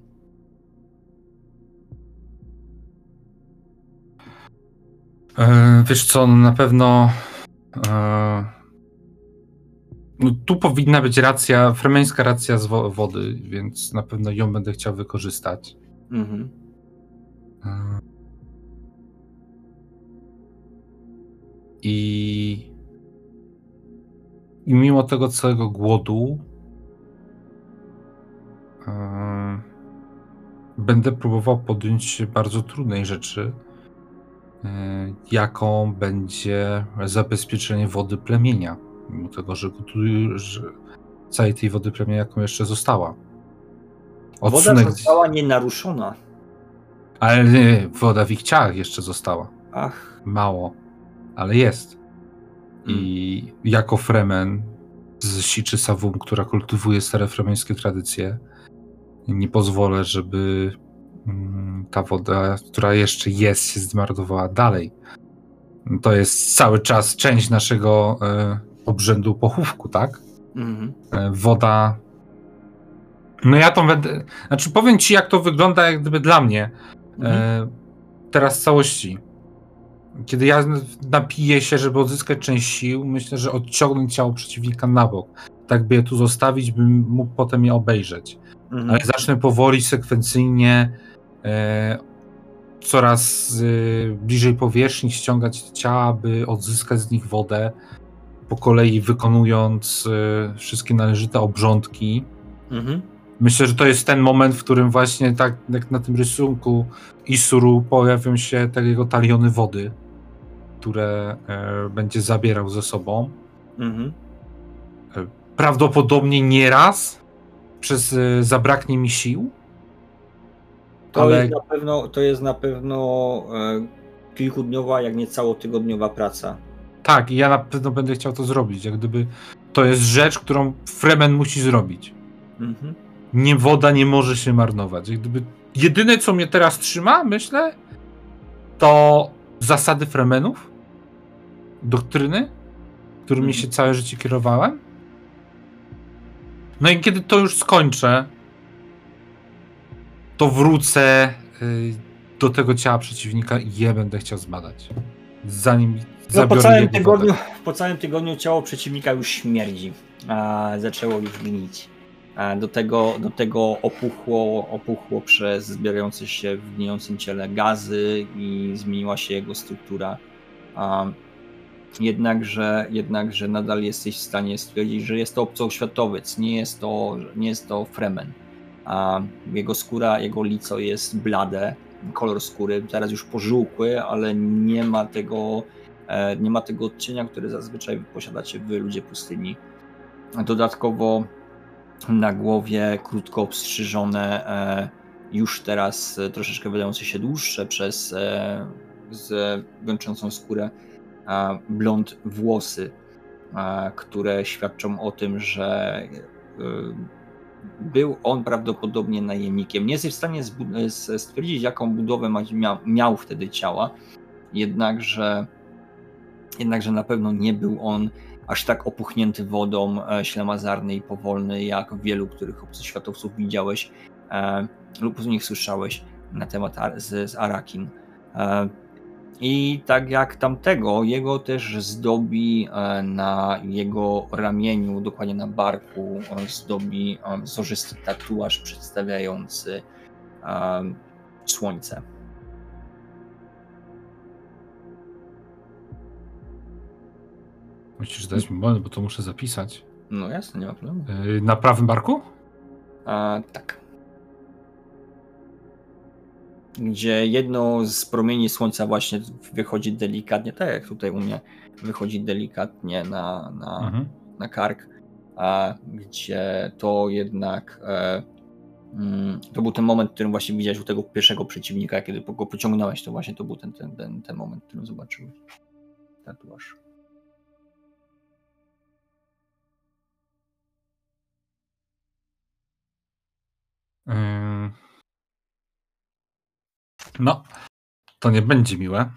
E, wiesz co, na pewno no, tu powinna być racja, fremeńska racja z wo wody, więc na pewno ją będę chciał wykorzystać. Mhm. I, I mimo tego całego głodu będę próbował podjąć bardzo trudnej rzeczy, e, jaką będzie zabezpieczenie wody plemienia mimo tego, że, że całej tej wody premia jaką jeszcze została. Odsunek... Woda została nienaruszona. Ale nie, woda w ich ciałach jeszcze została. Ach. Mało, ale jest. I hmm. jako Fremen z Siczy Savum, która kultywuje stare fremeńskie tradycje, nie pozwolę, żeby mm, ta woda, która jeszcze jest, się zmarnowała dalej. To jest cały czas część naszego e, obrzędu pochówku, tak? Mhm. E, woda. No ja to będę. Znaczy, powiem ci, jak to wygląda, jak gdyby dla mnie. E, mhm. teraz w całości. Kiedy ja napiję się, żeby odzyskać część sił, myślę, że odciągnąć ciało przeciwnika na bok. Tak by je tu zostawić, bym mógł potem je obejrzeć. Mhm. Ale zacznę powoli, sekwencyjnie, e, coraz e, bliżej powierzchni ściągać ciała, by odzyskać z nich wodę po kolei wykonując y, wszystkie należyte obrządki. Mhm. Myślę, że to jest ten moment, w którym właśnie tak jak na tym rysunku Isuru pojawią się te jego taliony wody, które e, będzie zabierał ze sobą. Mhm. E, prawdopodobnie nieraz przez e, zabraknie mi sił. To, ale... jest, na pewno, to jest na pewno kilkudniowa, jak nie całotygodniowa praca. Tak, i ja na pewno będę chciał to zrobić. Jak gdyby to jest rzecz, którą Fremen musi zrobić. Mhm. Nie woda nie może się marnować. Jak gdyby jedyne, co mnie teraz trzyma, myślę, to zasady Fremenów, doktryny, którymi mhm. się całe życie kierowałem. No i kiedy to już skończę, to wrócę y, do tego ciała przeciwnika i je będę chciał zbadać. Zanim no, po, całym tygodniu, po całym tygodniu ciało przeciwnika już śmierdzi. A, zaczęło już gnić. A, do, tego, do tego opuchło, opuchło przez zbierające się w gnijącym ciele gazy i zmieniła się jego struktura. A, jednakże, jednakże nadal jesteś w stanie stwierdzić, że jest to obcoświatowiec, nie jest to, nie jest to Fremen. A jego skóra, jego lico jest blade, kolor skóry, teraz już pożółkły, ale nie ma tego nie ma tego odcienia, który zazwyczaj posiadacie wy, ludzie pustyni. Dodatkowo na głowie krótko obstrzyżone, e, już teraz troszeczkę wydające się dłuższe przez e, z gączącą skórę blond włosy, które świadczą o tym, że był on prawdopodobnie najemnikiem. Nie jesteś w stanie stwierdzić, jaką budowę miał wtedy ciała, jednakże jednakże na pewno nie był on aż tak opuchnięty wodą, e, ślamazarny i powolny, jak wielu, których obcoświatowców widziałeś e, lub z nich słyszałeś na temat z, z Arakin. E, I tak jak tamtego, jego też zdobi e, na jego ramieniu, dokładnie na barku, zdobi wzorzysty tatuaż przedstawiający słońce. Musisz dać mi moment, bo to muszę zapisać. No jasne, nie ma problemu. Yy, na prawym barku? A, tak. Gdzie jedno z promieni słońca właśnie wychodzi delikatnie, tak jak tutaj u mnie, wychodzi delikatnie na, na, mhm. na kark, a gdzie to jednak e, mm, to był ten moment, w którym właśnie widziałeś u tego pierwszego przeciwnika, kiedy go pociągnąłeś, to właśnie to był ten, ten, ten, ten moment, w którym zobaczyłeś tatuaż. No, to nie będzie miłe.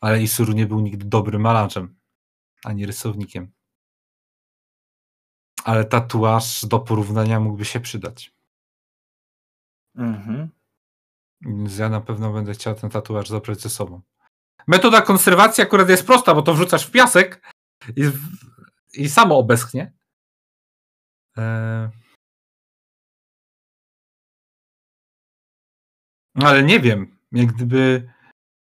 Ale Isuru nie był nigdy dobrym malarzem, ani rysownikiem. Ale tatuaż do porównania mógłby się przydać. Mhm. Więc ja na pewno będę chciał ten tatuaż zabrać ze sobą. Metoda konserwacji akurat jest prosta, bo to wrzucasz w piasek i, i samo obeschnie. Eee... No, ale nie wiem, jak gdyby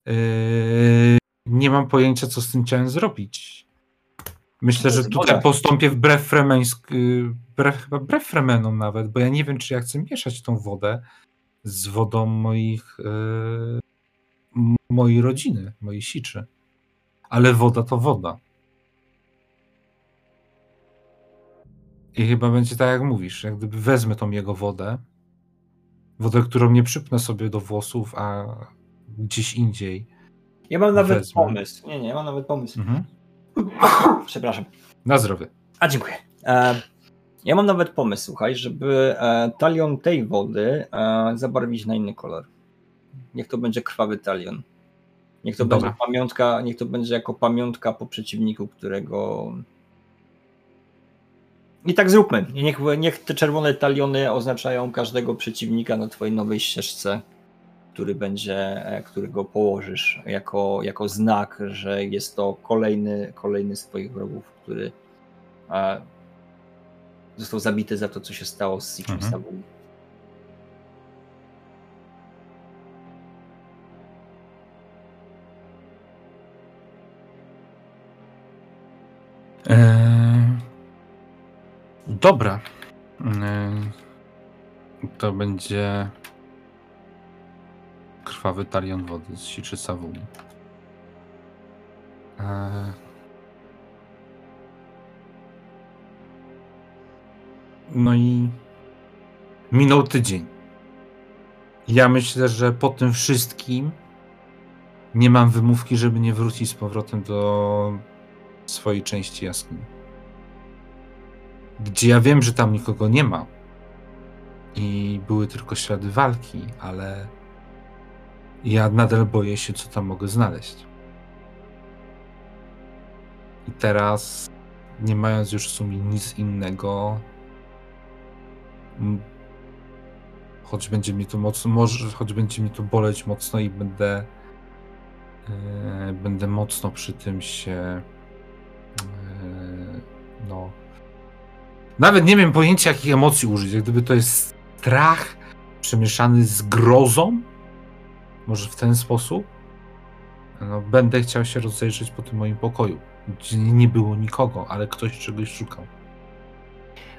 yy, nie mam pojęcia, co z tym chciałem zrobić. Myślę, że tutaj postąpię wbrew fremeńsk, wbrew, chyba wbrew fremenom nawet, bo ja nie wiem, czy ja chcę mieszać tą wodę z wodą moich yy, mojej rodziny, mojej siczy. Ale woda to woda. I chyba będzie tak, jak mówisz. Jak gdyby wezmę tą jego wodę, wodę, którą nie przypnę sobie do włosów, a gdzieś indziej. Ja mam nawet wezmę. pomysł. Nie, nie, ja mam nawet pomysł. Mhm. [COUGHS] Przepraszam. Na zdrowie. A dziękuję. E, ja mam nawet pomysł, słuchaj, żeby e, talion tej wody e, zabarwić na inny kolor. Niech to będzie krwawy talion. Niech to Dobra. będzie pamiątka, niech to będzie jako pamiątka po przeciwniku, którego i tak zróbmy. Niech, niech te czerwone taliony oznaczają każdego przeciwnika na twojej nowej ścieżce, który będzie, e, którego położysz jako, jako znak, że jest to kolejny, kolejny z twoich wrogów, który a, został zabity za to, co się stało z Sikim mhm. Sabum. Dobra. To będzie krwawy talion wody z siczy Sawuni. No i minął tydzień. Ja myślę, że po tym wszystkim nie mam wymówki, żeby nie wrócić z powrotem do swojej części jaskini gdzie ja wiem, że tam nikogo nie ma i były tylko ślady walki, ale ja nadal boję się, co tam mogę znaleźć. I teraz, nie mając już w sumie nic innego, choć będzie mi to mocno, może, choć będzie mi to boleć mocno i będę, yy, będę mocno przy tym się, yy, no, nawet nie wiem pojęcia, jakich emocji użyć. Jak gdyby to jest strach przemieszany z grozą, może w ten sposób, no, będę chciał się rozejrzeć po tym moim pokoju, gdzie nie było nikogo, ale ktoś czegoś szukał.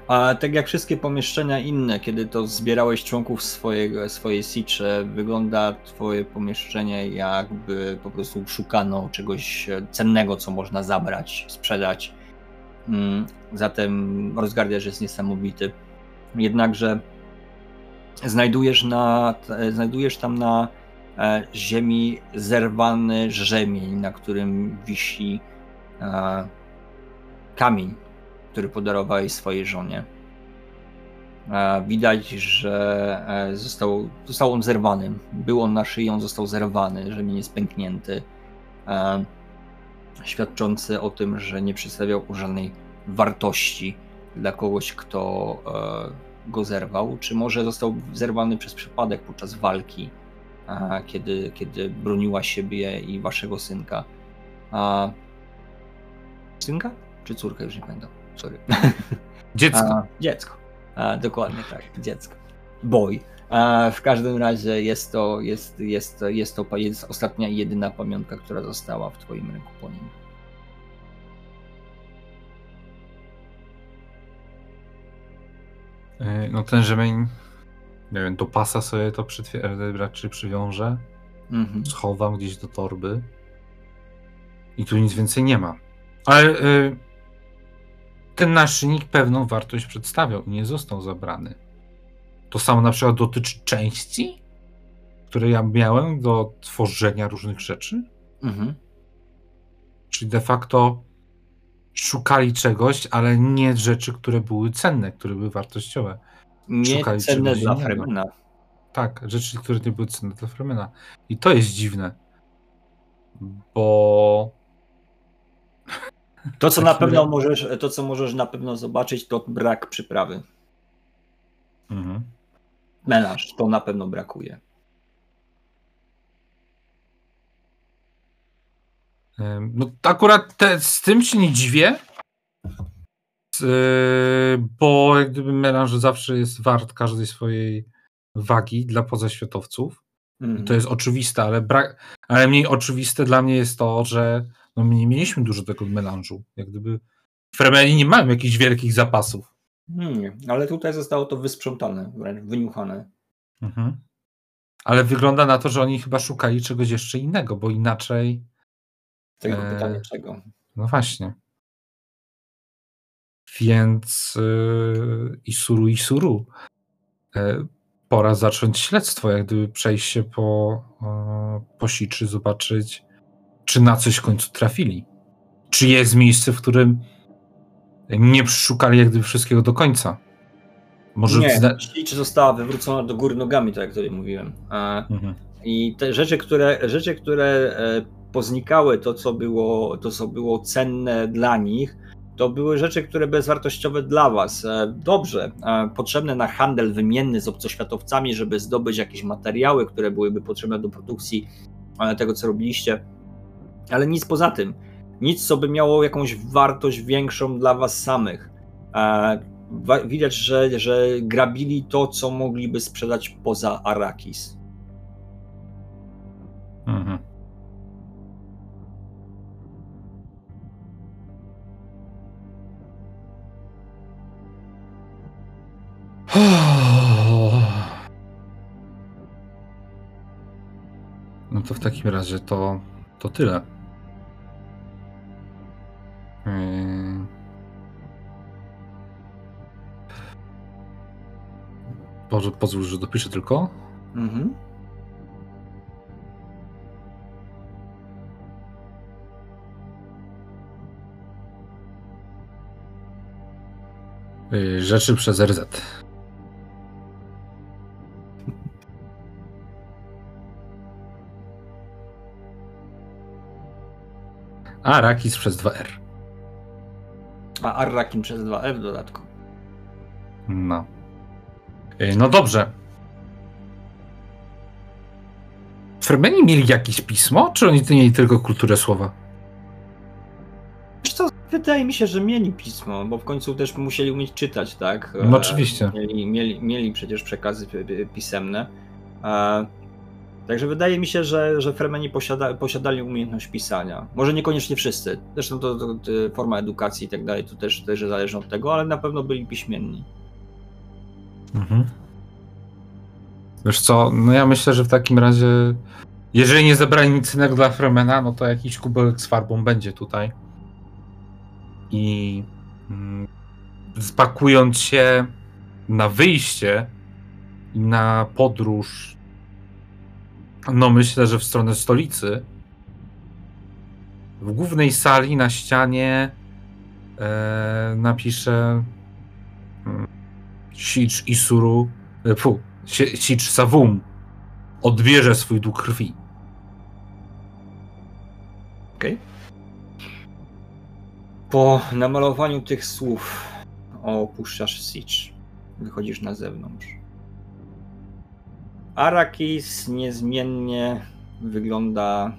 A tak jak wszystkie pomieszczenia inne, kiedy to zbierałeś członków swojego, swojej sicze, wygląda twoje pomieszczenie jakby po prostu szukano czegoś cennego, co można zabrać, sprzedać. Mm, zatem rozgardiaż jest niesamowity. Jednakże znajdujesz, na, znajdujesz tam na e, ziemi zerwany rzemień, na którym wisi e, kamień, który podarowałeś swojej żonie. E, widać, że został, został on zerwany. Był on na szyi, on został zerwany, rzemień jest pęknięty świadczący o tym, że nie przedstawiał żadnej wartości dla kogoś, kto e, go zerwał, czy może został zerwany przez przypadek podczas walki kiedy, kiedy broniła siebie i waszego synka. A... Synka? Czy córkę? Już nie pamiętam. Sorry. Dziecko. A, dziecko. A, dokładnie tak, dziecko. Boy. A w każdym razie jest to, jest, jest, jest to jest ostatnia i jedyna pamiątka, która została w twoim ręku po nim. E, no ten rzemień, nie wiem, do pasa sobie to raczej przywiążę, mhm. schowam gdzieś do torby i tu nic więcej nie ma. Ale y, ten naszyjnik pewną wartość przedstawiał i nie został zabrany. To samo na przykład dotyczy części, które ja miałem do tworzenia różnych rzeczy. Mhm. Czyli de facto szukali czegoś, ale nie rzeczy, które były cenne, które były wartościowe. Nie szukali cenne dla Fremena. Tak, rzeczy, które nie były cenne dla Fremena. I to jest dziwne, bo to, co na pewno możesz, to, co możesz na pewno zobaczyć, to brak przyprawy. Mhm. Melanż, to na pewno brakuje. No akurat te, z tym się nie dziwię, bo jak gdyby melanż zawsze jest wart każdej swojej wagi dla pozaświatowców. Mm. To jest oczywiste, ale, brak, ale mniej oczywiste dla mnie jest to, że no my nie mieliśmy dużo tego melanżu. Jak gdyby Fremeni nie mają jakichś wielkich zapasów. Nie, ale tutaj zostało to wysprzątane, wręcz wyniuchane. Mhm. Ale wygląda na to, że oni chyba szukali czegoś jeszcze innego, bo inaczej. Tego e... pytania czego? No właśnie. Więc yy, Isuru, Isuru. E, pora zacząć śledztwo, jak gdyby przejść się po, e, po siczy, zobaczyć, czy na coś w końcu trafili. Czy jest miejsce, w którym nie przeszukali jak gdyby wszystkiego do końca. Może nie, zna... czy została wywrócona do góry nogami, tak jak tutaj mówiłem. Mhm. I te rzeczy, które, rzeczy, które e, poznikały, to co, było, to co było cenne dla nich, to były rzeczy, które bezwartościowe dla was. E, dobrze, e, potrzebne na handel wymienny z obcoświatowcami, żeby zdobyć jakieś materiały, które byłyby potrzebne do produkcji tego, co robiliście, ale nic poza tym. Nic, co by miało jakąś wartość większą dla was samych. Widać, że, że grabili to, co mogliby sprzedać poza Arakis. Mhm. [SIGHS] No to w takim razie to, to tyle. Yy... Boże, pozwól, że dopiszę tylko. Mhm. Yy, rzeczy przez RZ. A Rakis przez 2R. A Arrakin przez 2F w dodatku. No. Y, no dobrze. Fermeni mieli jakieś pismo, czy oni mieli tylko kulturę słowa? Wiesz co, wydaje mi się, że mieli pismo, bo w końcu też musieli umieć czytać, tak? No oczywiście. Mieli, mieli, mieli przecież przekazy pisemne. Także wydaje mi się, że, że Fremeni posiada, posiadali umiejętność pisania. Może niekoniecznie wszyscy. Zresztą to, to, to forma edukacji i tak dalej, to też, też zależy od tego, ale na pewno byli piśmienni. Mhm. Wiesz co, no ja myślę, że w takim razie, jeżeli nie zebrali nic innego dla Fremena, no to jakiś kubelek z farbą będzie tutaj. I mm, spakując się na wyjście i na podróż no myślę, że w stronę stolicy. W głównej sali na ścianie e, napiszę hmm, Sicz Isuru, e, fu, Sicz Savum odbierze swój dług krwi. Okej. Okay. Po namalowaniu tych słów opuszczasz Sicz. Wychodzisz na zewnątrz. Arakis niezmiennie wygląda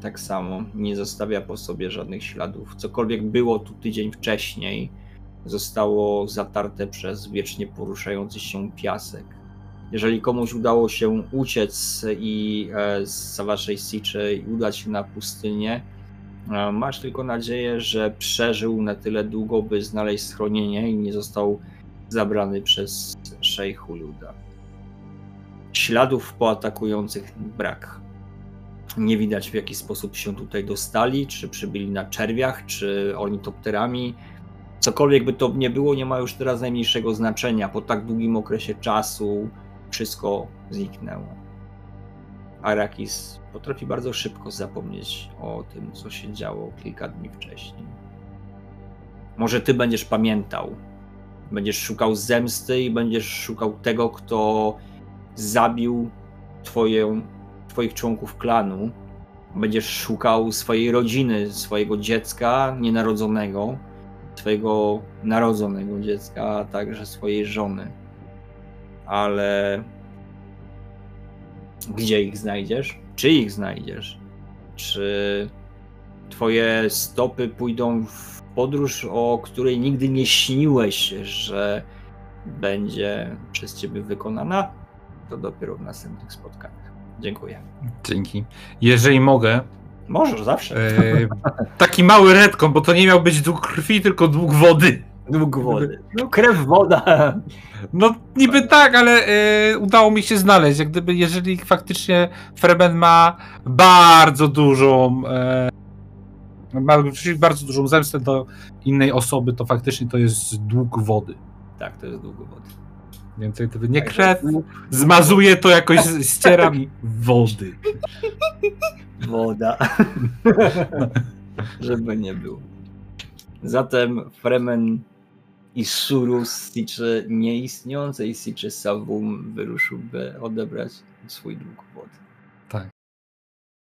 tak samo, nie zostawia po sobie żadnych śladów. Cokolwiek było tu tydzień wcześniej, zostało zatarte przez wiecznie poruszający się piasek. Jeżeli komuś udało się uciec i e, z waszej siczy i udać się na pustynię, e, masz tylko nadzieję, że przeżył na tyle długo, by znaleźć schronienie i nie został zabrany przez szejchu Luda. Śladów po atakujących brak. Nie widać w jaki sposób się tutaj dostali, czy przybyli na czerwiach, czy ornitopterami. Cokolwiek by to nie było, nie ma już teraz najmniejszego znaczenia. Po tak długim okresie czasu wszystko zniknęło. Arakis potrafi bardzo szybko zapomnieć o tym, co się działo kilka dni wcześniej. Może ty będziesz pamiętał. Będziesz szukał zemsty i będziesz szukał tego, kto zabił twoje, twoich członków klanu. Będziesz szukał swojej rodziny, swojego dziecka nienarodzonego, swojego narodzonego dziecka, a także swojej żony. Ale gdzie ich znajdziesz? Czy ich znajdziesz? Czy twoje stopy pójdą w podróż, o której nigdy nie śniłeś, że będzie przez ciebie wykonana? To dopiero w następnych spotkaniach. Dziękuję. Dzięki. Jeżeli mogę. Możesz zawsze. E, taki mały redką, bo to nie miał być dług krwi, tylko dług wody. Dług wody. No, krew, woda. No niby tak, ale e, udało mi się znaleźć. Jak gdyby, jeżeli faktycznie Fremen ma bardzo dużą e, ma bardzo dużą zemstę do innej osoby, to faktycznie to jest dług wody. Tak, to jest dług wody. Więcej to nie krew, zmazuje to jakoś, ściera mi wody. Woda. [LAUGHS] Żeby nie było. Zatem Fremen i Surus z Siczy nieistniejącej Siczy Savum wyruszyłby odebrać swój dług wody.